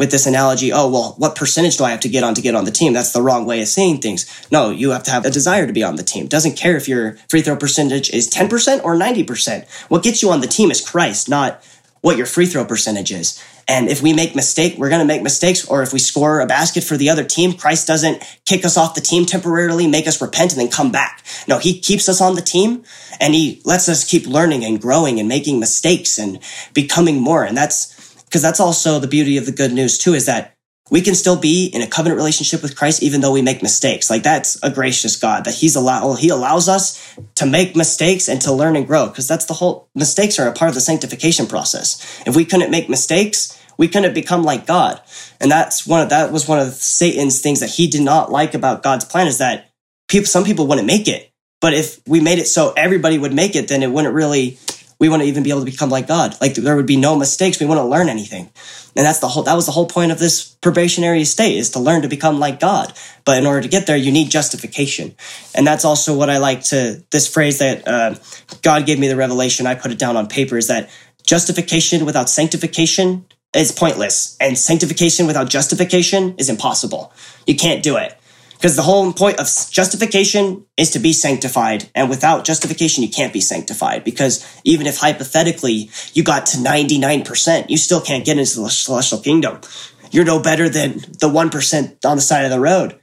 [SPEAKER 3] with this analogy, oh, well, what percentage do I have to get on to get on the team? That's the wrong way of saying things. No, you have to have a desire to be on the team. Doesn't care if your free throw percentage is 10% or 90%. What gets you on the team is Christ, not what your free throw percentage is. And if we make mistake, we're going to make mistakes. Or if we score a basket for the other team, Christ doesn't kick us off the team temporarily, make us repent and then come back. No, he keeps us on the team and he lets us keep learning and growing and making mistakes and becoming more. And that's, because that's also the beauty of the good news too, is that we can still be in a covenant relationship with Christ even though we make mistakes. Like that's a gracious God that He's allow He allows us to make mistakes and to learn and grow. Because that's the whole mistakes are a part of the sanctification process. If we couldn't make mistakes, we couldn't become like God. And that's one of that was one of Satan's things that he did not like about God's plan is that people some people wouldn't make it. But if we made it so everybody would make it, then it wouldn't really we wouldn't even be able to become like God. Like there would be no mistakes. We wouldn't learn anything. And that's the whole, that was the whole point of this probationary state is to learn to become like God. But in order to get there, you need justification. And that's also what I like to, this phrase that uh, God gave me the revelation, I put it down on paper is that justification without sanctification is pointless. And sanctification without justification is impossible. You can't do it. Because the whole point of justification is to be sanctified. And without justification, you can't be sanctified. Because even if hypothetically you got to 99%, you still can't get into the celestial kingdom. You're no better than the 1% on the side of the road.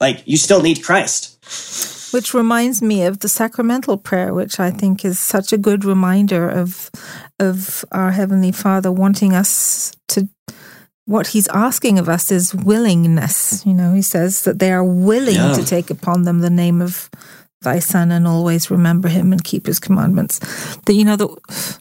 [SPEAKER 3] Like, you still need Christ.
[SPEAKER 2] Which reminds me of the sacramental prayer, which I think is such a good reminder of of our Heavenly Father wanting us to what he's asking of us is willingness. You know, he says that they are willing yeah. to take upon them the name of thy son and always remember him and keep his commandments. That, you know, that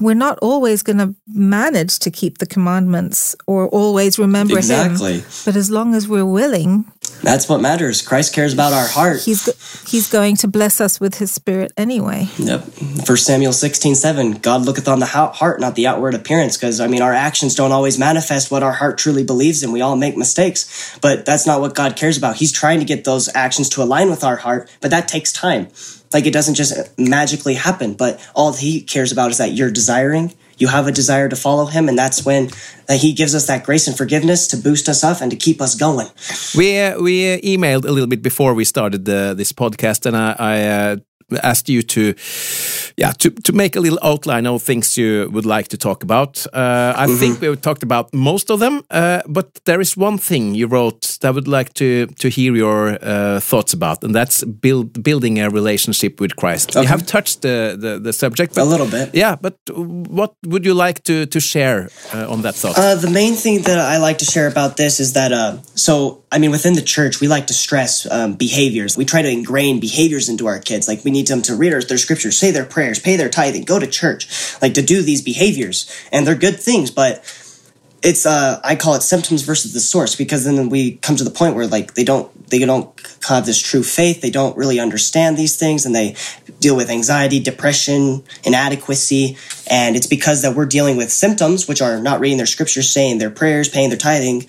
[SPEAKER 2] we're not always going to manage to keep the commandments or always remember
[SPEAKER 3] exactly.
[SPEAKER 2] him. But as long as we're willing,
[SPEAKER 3] that's what matters. Christ cares about our heart.
[SPEAKER 2] He's he's going to bless us with his spirit anyway.
[SPEAKER 3] Yep. First Samuel 16, 7. God looketh on the heart, not the outward appearance. Because I mean our actions don't always manifest what our heart truly believes and we all make mistakes. But that's not what God cares about. He's trying to get those actions to align with our heart, but that takes time. Like it doesn't just magically happen, but all he cares about is that you're desiring, you have a desire to follow him, and that's when that he gives us that grace and forgiveness to boost us up and to keep us going.
[SPEAKER 1] We uh, we uh, emailed a little bit before we started the, this podcast, and I, I uh, asked you to yeah, to, to make a little outline of things you would like to talk about. Uh, I
[SPEAKER 3] Mm-hmm.
[SPEAKER 1] think we've talked about most of them, uh, but there is one thing you wrote that I would like to to hear your uh, thoughts about, and that's build, building a relationship with Christ. You have touched the, the, the subject, but,
[SPEAKER 3] A little bit.
[SPEAKER 1] Yeah, but what would you like to, to share uh, on that thought?
[SPEAKER 3] Uh, the main thing that I like to share about this is that, uh, so, I mean, within the church, we like to stress um, behaviors. We try to ingrain behaviors into our kids. Like, we need them to read their scriptures, say their prayers, pay their tithing, go to church, like to do these behaviors. And they're good things, but it's uh I call it symptoms versus the source because then we come to the point where like they don't they don't have this true faith they don't really understand these things and they deal with anxiety depression inadequacy and it's because that we're dealing with symptoms which are not reading their scriptures saying their prayers paying their tithing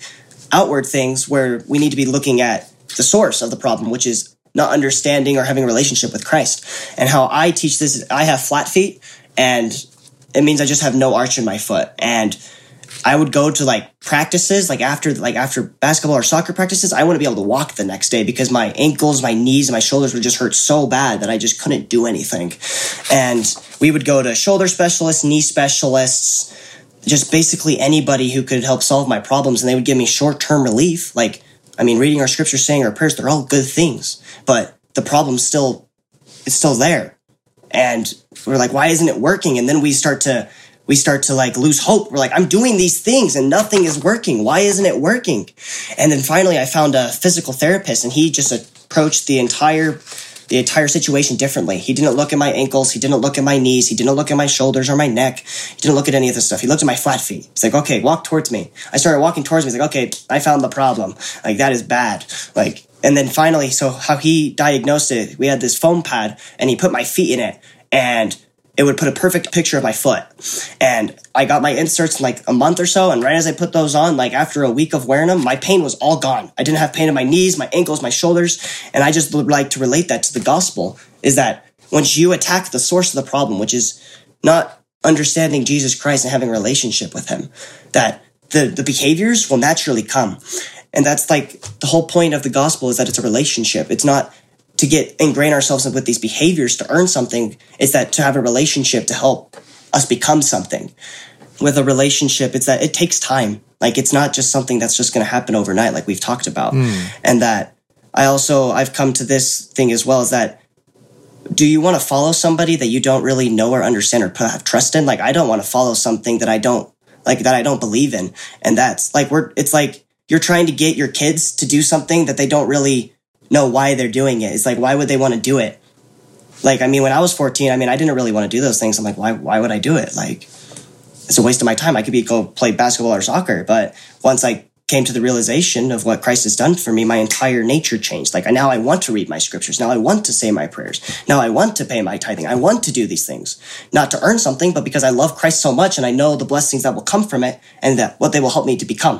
[SPEAKER 3] outward things where we need to be looking at the source of the problem which is not understanding or having a relationship with Christ and how I teach this is I have flat feet and it means I just have no arch in my foot and I would go to like practices, like after like after basketball or soccer practices, I wouldn't be able to walk the next day because my ankles, my knees, and my shoulders would just hurt so bad that I just couldn't do anything. And we would go to shoulder specialists, knee specialists, just basically anybody who could help solve my problems, and they would give me short term relief. Like, I mean, reading our scriptures, saying our prayers, they're all good things, but the problem's still it's still there. And we're like, why isn't it working? And then we start to we start to like lose hope. We're like, I'm doing these things and nothing is working. Why isn't it working? And then finally I found a physical therapist and he just approached the entire the entire situation differently. He didn't look at my ankles, he didn't look at my knees, he didn't look at my shoulders or my neck. He didn't look at any of this stuff. He looked at my flat feet. He's like, "Okay, walk towards me." I started walking towards me. He's like, "Okay, I found the problem. Like that is bad." Like and then finally, so how he diagnosed it, we had this foam pad and he put my feet in it and it would put a perfect picture of my foot. And I got my inserts in like a month or so. And right as I put those on, like after a week of wearing them, my pain was all gone. I didn't have pain in my knees, my ankles, my shoulders. And I just would like to relate that to the gospel is that once you attack the source of the problem, which is not understanding Jesus Christ and having a relationship with him, that the, the behaviors will naturally come. And that's like the whole point of the gospel is that it's a relationship. It's not to get ingrain ourselves with these behaviors to earn something is that to have a relationship to help us become something. With a relationship it's that it takes time. Like it's not just something that's just going to happen overnight like we've talked about. Hmm. And that i also i've come to this thing as well is that do you want to follow somebody that you don't really know or understand or have trust in? Like i don't want to follow something that i don't like that i don't believe in. And that's like we're it's like you're trying to get your kids to do something that they don't really know why they're doing it. It's like, why would they want to do it? Like, I mean, when I was 14, I mean, I didn't really want to do those things. I'm like, why, why would I do it? Like, it's a waste of my time. I could be go play basketball or soccer. But once I came to the realization of what Christ has done for me, my entire nature changed. Like, now I want to read my scriptures. Now I want to say my prayers. Now I want to pay my tithing. I want to do these things, not to earn something, but because I love Christ so much and I know the blessings that will come from it and that what they will help me to become.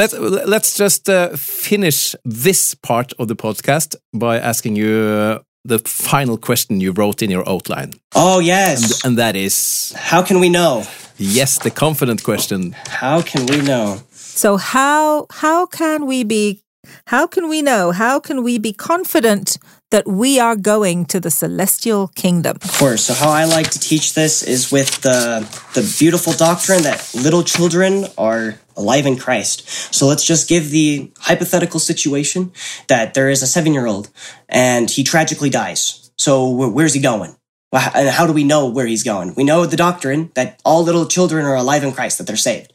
[SPEAKER 1] Let's let's just uh, finish this part of the podcast by asking you uh, the final question you wrote in your outline,
[SPEAKER 3] Oh, yes.
[SPEAKER 1] and that is
[SPEAKER 3] How can we know?
[SPEAKER 1] yes, the confident question.
[SPEAKER 3] How can we know?
[SPEAKER 2] So how how can we be how can we know? How can we be confident that we are going to the celestial kingdom?
[SPEAKER 3] Of course. So how I like to teach this is with the the beautiful doctrine that little children are alive in Christ. So let's just give the hypothetical situation that there is a seven year old and he tragically dies. So where's he going? And how do we know where he's going? We know the doctrine that all little children are alive in Christ, that they're saved.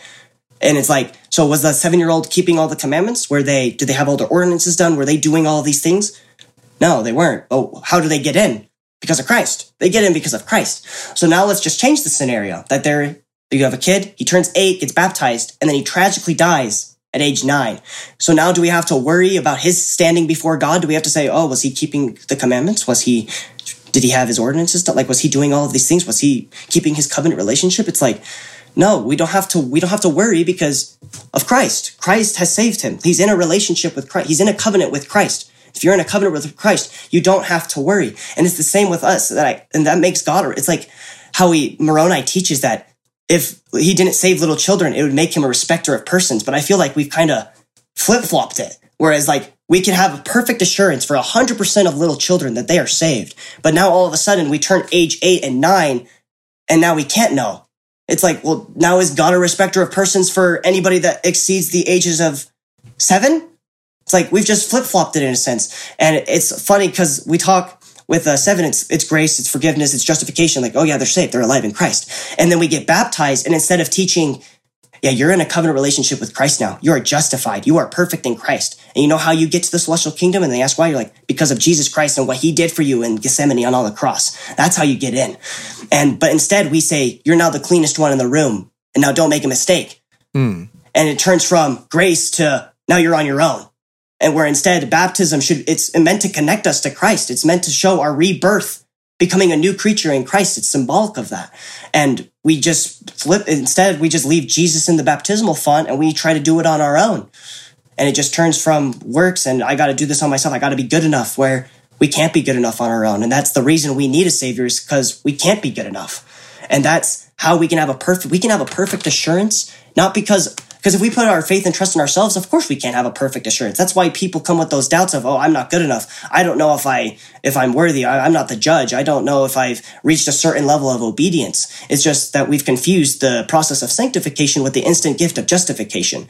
[SPEAKER 3] And it's like, so was the seven year old keeping all the commandments? Were they, did they have all their ordinances done? Were they doing all these things? No, they weren't. Oh, how do they get in? Because of Christ. They get in because of Christ. So now let's just change the scenario that there, you have a kid, he turns eight, gets baptized, and then he tragically dies at age nine. So now do we have to worry about his standing before God? Do we have to say, oh, was he keeping the commandments? Was he, did he have his ordinances? done? Like, was he doing all of these things? Was he keeping his covenant relationship? It's like, no, we don't have to, we don't have to worry because of Christ. Christ has saved him. He's in a relationship with Christ. He's in a covenant with Christ. If you're in a covenant with Christ, you don't have to worry. And it's the same with us that I, and that makes God, it's like how he, Moroni teaches that if he didn't save little children, it would make him a respecter of persons. But I feel like we've kind of flip flopped it. Whereas like we can have a perfect assurance for 100% of little children that they are saved. But now all of a sudden we turn age eight and nine and now we can't know. It's like, well, now is God a respecter of persons for anybody that exceeds the ages of seven? It's like we've just flip flopped it in a sense. And it's funny because we talk with uh, seven, it's, it's grace, it's forgiveness, it's justification. Like, oh yeah, they're saved, they're alive in Christ. And then we get baptized. And instead of teaching yeah, you're in a covenant relationship with Christ now. You are justified. You are perfect in Christ. And you know how you get to the celestial kingdom? And they ask why? You're like, because of Jesus Christ and what he did for you in Gethsemane on all the cross. That's how you get in. And, but instead we say, you're now the cleanest one in the room. And now don't make a mistake. Mm. And it turns from grace to now you're on your own. And where instead baptism should, it's meant to connect us to Christ. It's meant to show our rebirth becoming a new creature in Christ. It's symbolic of that. And we just flip, instead, we just leave Jesus in the baptismal font and we try to do it on our own. And it just turns from works and I got to do this on myself. I got to be good enough where we can't be good enough on our own. And that's the reason we need a savior is because we can't be good enough. And that's how we can have a perfect, we can have a perfect assurance, not because because if we put our faith and trust in ourselves, of course we can't have a perfect assurance. That's why people come with those doubts of, oh, I'm not good enough. I don't know if I if I'm worthy. I, am not the judge. I don't know if I've reached a certain level of obedience. It's just that we've confused the process of sanctification with the instant gift of justification.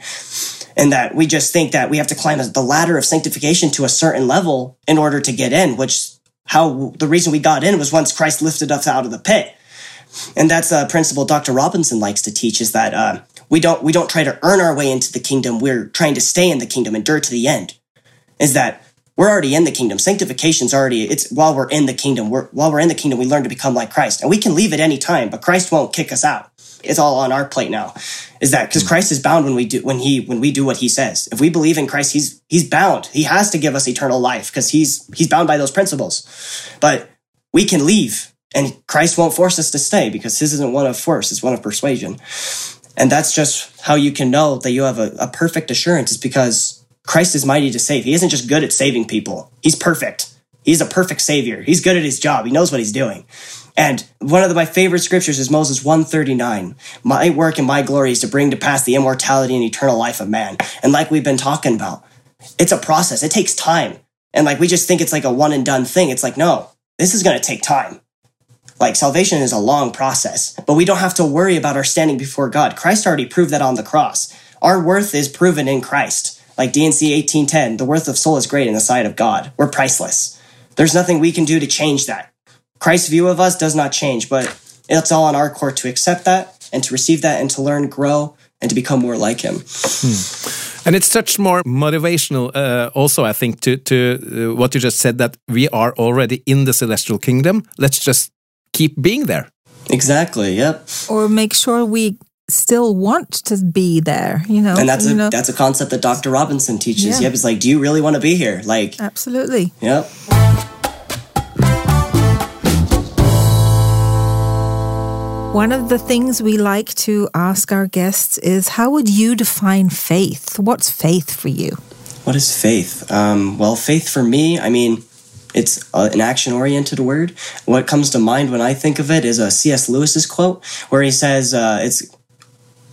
[SPEAKER 3] And that we just think that we have to climb the ladder of sanctification to a certain level in order to get in, which how the reason we got in was once Christ lifted us out of the pit. And that's a principle Dr. Robinson likes to teach is that uh, we don't we don't try to earn our way into the kingdom. We're trying to stay in the kingdom, endure to the end. Is that we're already in the kingdom. Sanctification's already it's while we're in the kingdom. We're while we're in the kingdom, we learn to become like Christ. And we can leave at any time, but Christ won't kick us out. It's all on our plate now. Is that because hmm. Christ is bound when we do when he when we do what he says. If we believe in Christ, he's he's bound. He has to give us eternal life because he's he's bound by those principles. But we can leave and Christ won't force us to stay because his isn't one of force, it's one of persuasion. And that's just how you can know that you have a, a perfect assurance is because Christ is mighty to save. He isn't just good at saving people. He's perfect. He's a perfect savior. He's good at his job. He knows what he's doing. And one of the, my favorite scriptures is Moses 139. My work and my glory is to bring to pass the immortality and eternal life of man. And like we've been talking about, it's a process. It takes time. And like we just think it's like a one and done thing. It's like, no, this is going to take time. Like salvation is a long process, but we don't have to worry about our standing before God. Christ already proved that on the cross. Our worth is proven in Christ. Like D&C 1810, the worth of soul is great in the sight of God. We're priceless. There's nothing we can do to change that. Christ's view of us does not change, but it's all on our court to accept that and to receive that and to learn, grow, and to become more like Him.
[SPEAKER 1] Hmm. And it's such more motivational, uh, also, I think, to, to uh, what you just said that we are already in the celestial kingdom. Let's just keep being there.
[SPEAKER 3] Exactly. Yep.
[SPEAKER 2] Or make sure we still want to be there you know
[SPEAKER 3] and that's
[SPEAKER 2] a
[SPEAKER 3] know? that's a concept that dr robinson teaches yeah. yep it's like do you really want to be here like
[SPEAKER 2] absolutely
[SPEAKER 3] yep
[SPEAKER 2] One of the things we like to ask our guests is how would you define faith? What's faith for you?
[SPEAKER 3] What is faith? Um, well, faith for me, I mean, it's an action oriented word. What comes to mind when I think of it is a C.S. Lewis's quote where he says, uh, it's,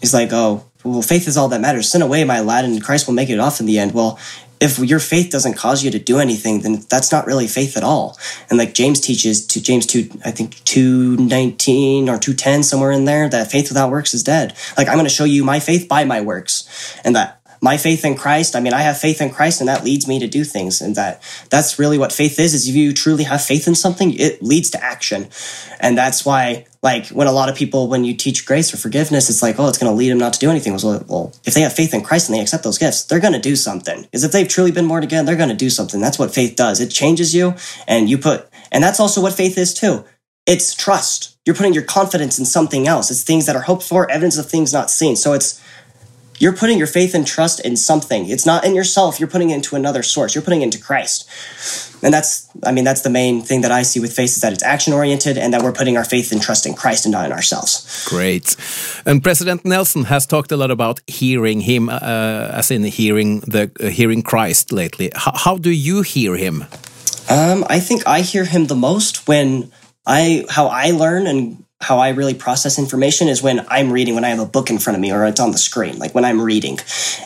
[SPEAKER 3] he's like, oh, well, faith is all that matters. Sin away, my lad, and Christ will make it off in the end. Well, if your faith doesn't cause you to do anything, then that's not really faith at all. And like James teaches to James 2, I think 219 or 210, somewhere in there, that faith without works is dead. Like I'm going to show you my faith by my works. And that my faith in Christ, I mean, I have faith in Christ and that leads me to do things. And that that's really what faith is, is if you truly have faith in something, it leads to action. And that's why, like, when a lot of people, when you teach grace or forgiveness, it's like, oh, it's going to lead them not to do anything. Well, well, if they have faith in Christ and they accept those gifts, they're going to do something. Because if they've truly been born again, they're going to do something. That's what faith does. It changes you and you put, and that's also what faith is too. It's trust. You're putting your confidence in something else. It's things that are hoped for, evidence of things not seen. So it's, you're putting your faith and trust in something. It's not in yourself. You're putting it into another source. You're putting it into Christ. And that's, I mean, that's the main thing that I see with faith is that it's action oriented and that we're putting our faith and trust in Christ and not in ourselves.
[SPEAKER 1] Great. And President Nelson has talked a lot about hearing him, uh, as in hearing the uh, hearing Christ lately. H how do you hear him?
[SPEAKER 3] Um, I think I hear him the most when I, how I learn and how I really process information is when I'm reading, when I have a book in front of me or it's on the screen, like when I'm reading.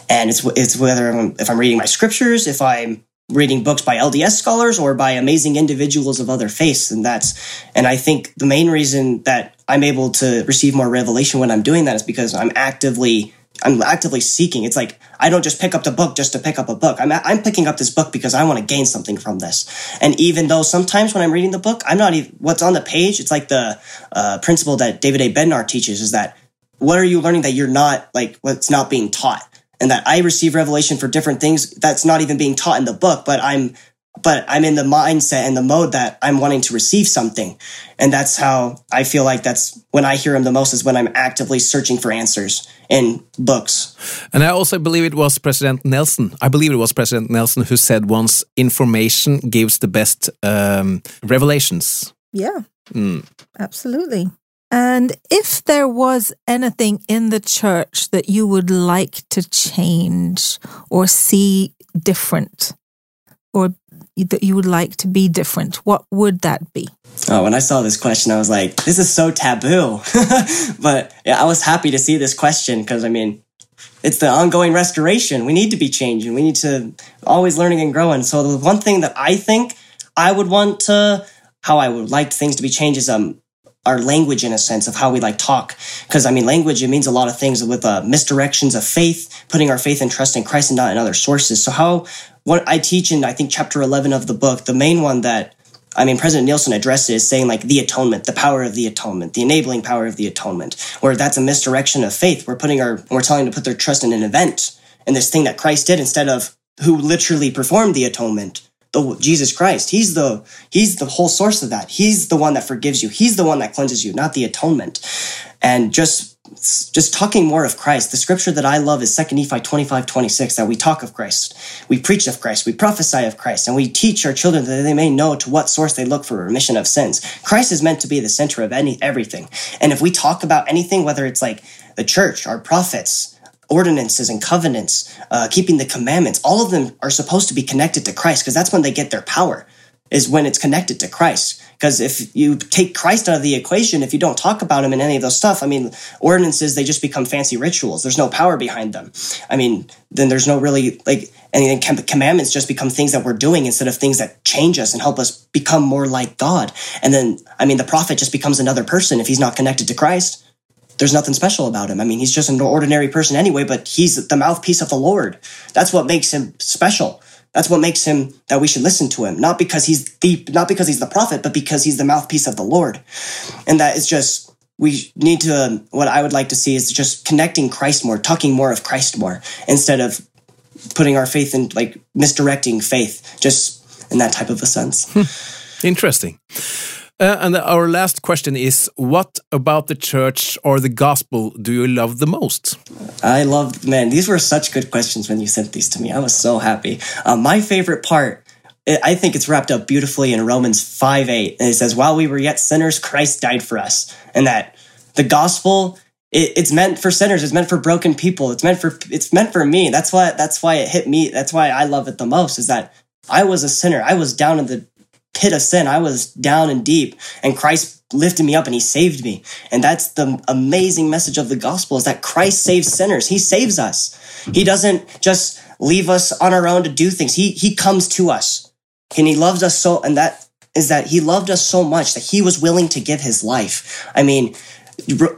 [SPEAKER 3] And it's, it's whether I'm, if I'm reading my scriptures, if I'm reading books by LDS scholars or by amazing individuals of other faiths. And that's, and I think the main reason that I'm able to receive more revelation when I'm doing that is because I'm actively I'm actively seeking. It's like I don't just pick up the book just to pick up a book. I'm I'm picking up this book because I want to gain something from this. And even though sometimes when I'm reading the book, I'm not even what's on the page. It's like the uh, principle that David A. Bednar teaches is that what are you learning that you're not like what's not being taught, and that I receive revelation for different things that's not even being taught in the book, but I'm but I'm in the mindset and the mode that I'm wanting to receive something. And that's how I feel like that's when I hear him the most is when I'm actively searching for answers in books.
[SPEAKER 1] And I also believe it was President Nelson. I believe it was President Nelson who said once information gives the best um, revelations.
[SPEAKER 2] Yeah, mm. absolutely. And if there was anything in the church that you would like to change or see different, or that you would like to be different, what would that be?
[SPEAKER 3] Oh, when I saw this question, I was like, this is so taboo. but yeah, I was happy to see this question because I mean, it's the ongoing restoration. We need to be changing. We need to always learning and growing. So the one thing that I think I would want to, how I would like things to be changed is um our language in a sense of how we like talk. Because I mean, language it means a lot of things with uh, misdirections of faith, putting our faith and trust in Christ and not in other sources. So how what I teach in I think chapter eleven of the book, the main one that I mean, President Nelson addresses saying like the atonement, the power of the atonement, the enabling power of the atonement, where that's a misdirection of faith. We're putting our, we're telling them to put their trust in an event and this thing that Christ did instead of who literally performed the atonement, the Jesus Christ. He's the, he's the whole source of that. He's the one that forgives you. He's the one that cleanses you, not the atonement. And just just talking more of Christ. The scripture that I love is 2 Nephi 25, 26, that we talk of Christ. We preach of Christ. We prophesy of Christ. And we teach our children that they may know to what source they look for remission of sins. Christ is meant to be the center of any everything. And if we talk about anything, whether it's like the church, our prophets, ordinances and covenants, uh, keeping the commandments, all of them are supposed to be connected to Christ because that's when they get their power, is when it's connected to Christ. Because if you take Christ out of the equation, if you don't talk about him in any of those stuff, I mean, ordinances, they just become fancy rituals. There's no power behind them. I mean, then there's no really like anything. Commandments just become things that we're doing instead of things that change us and help us become more like God. And then, I mean, the prophet just becomes another person if he's not connected to Christ there's nothing special about him. I mean, he's just an ordinary person anyway, but he's the mouthpiece of the Lord. That's what makes him special. That's what makes him that we should listen to him, not because he's the not because he's the prophet, but because he's the mouthpiece of the Lord. And that is just we need to what I would like to see is just connecting Christ more, talking more of Christ more instead of putting our faith in like misdirecting faith just in that type of a sense. Hmm.
[SPEAKER 1] Interesting. Uh, and our last question is What about the church or the gospel do you love the most?
[SPEAKER 3] I love, man, these were such good questions when you sent these to me. I was so happy. Uh, my favorite part, I think it's wrapped up beautifully in Romans 5 8. And it says, While we were yet sinners, Christ died for us. And that the gospel it, it's meant for sinners. It's meant for broken people. It's meant for it's meant for me. That's why that's why it hit me. That's why I love it the most. Is that I was a sinner. I was down in the pit of sin. I was down and deep, and Christ lifted me up and he saved me. And that's the amazing message of the gospel is that Christ saves sinners. He saves us. He doesn't just leave us on our own to do things. He he comes to us. And he loves us so and that is that he loved us so much that he was willing to give his life. I mean,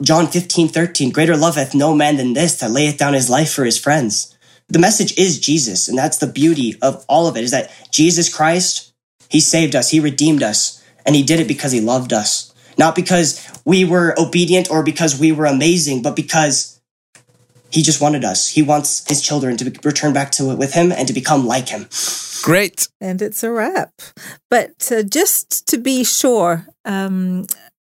[SPEAKER 3] John 15, 13, greater love hath no man than this that layeth down his life for his friends. The message is Jesus, and that's the beauty of all of it, is that Jesus Christ he saved us, He redeemed us, and He did it because He loved us. Not because we were obedient or because we were amazing, but because He just wanted us. He wants His children to return back to it with Him and to become like Him.
[SPEAKER 1] Great.
[SPEAKER 2] And it's a wrap. But uh, just to be sure, um,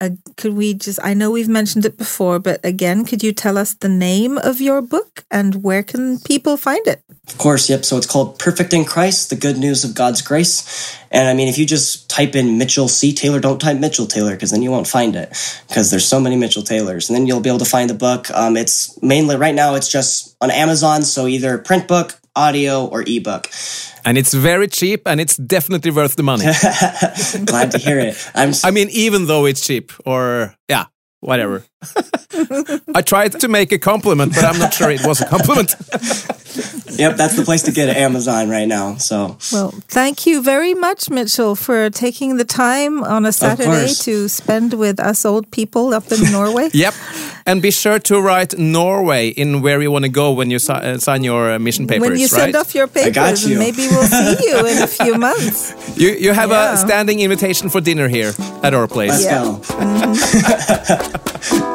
[SPEAKER 2] uh, could we just, I know we've mentioned it before, but again, could you tell us the name of your book and where can people find it?
[SPEAKER 3] Of course, yep. So it's called Perfect in Christ, the good news of God's grace. And I mean, if you just type in Mitchell C. Taylor, don't type Mitchell Taylor because then you won't find it because there's so many Mitchell Taylors. And then you'll be able to find the book. Um, it's mainly right now, it's just on Amazon. So either print book, audio, or ebook
[SPEAKER 1] and it's very cheap and it's definitely worth the money.
[SPEAKER 3] Glad to hear it. I'm
[SPEAKER 1] I mean, even though it's cheap, or yeah, whatever. I tried to make a compliment, but I'm not sure it was a compliment.
[SPEAKER 3] yep, that's the place to get it. Amazon right now. So
[SPEAKER 2] Well, thank you very much, Mitchell, for taking the time on a Saturday to spend with us old people up in Norway.
[SPEAKER 1] Yep. And be sure to write Norway in where you want to go when you si- uh, sign your uh, mission papers,
[SPEAKER 2] when you
[SPEAKER 1] right?
[SPEAKER 2] send off your papers,
[SPEAKER 3] got you.
[SPEAKER 2] maybe we'll see you in a few months.
[SPEAKER 1] you, you have
[SPEAKER 2] Yeah.
[SPEAKER 1] a standing invitation for dinner here at our place.
[SPEAKER 3] let's
[SPEAKER 2] Yeah.
[SPEAKER 3] go.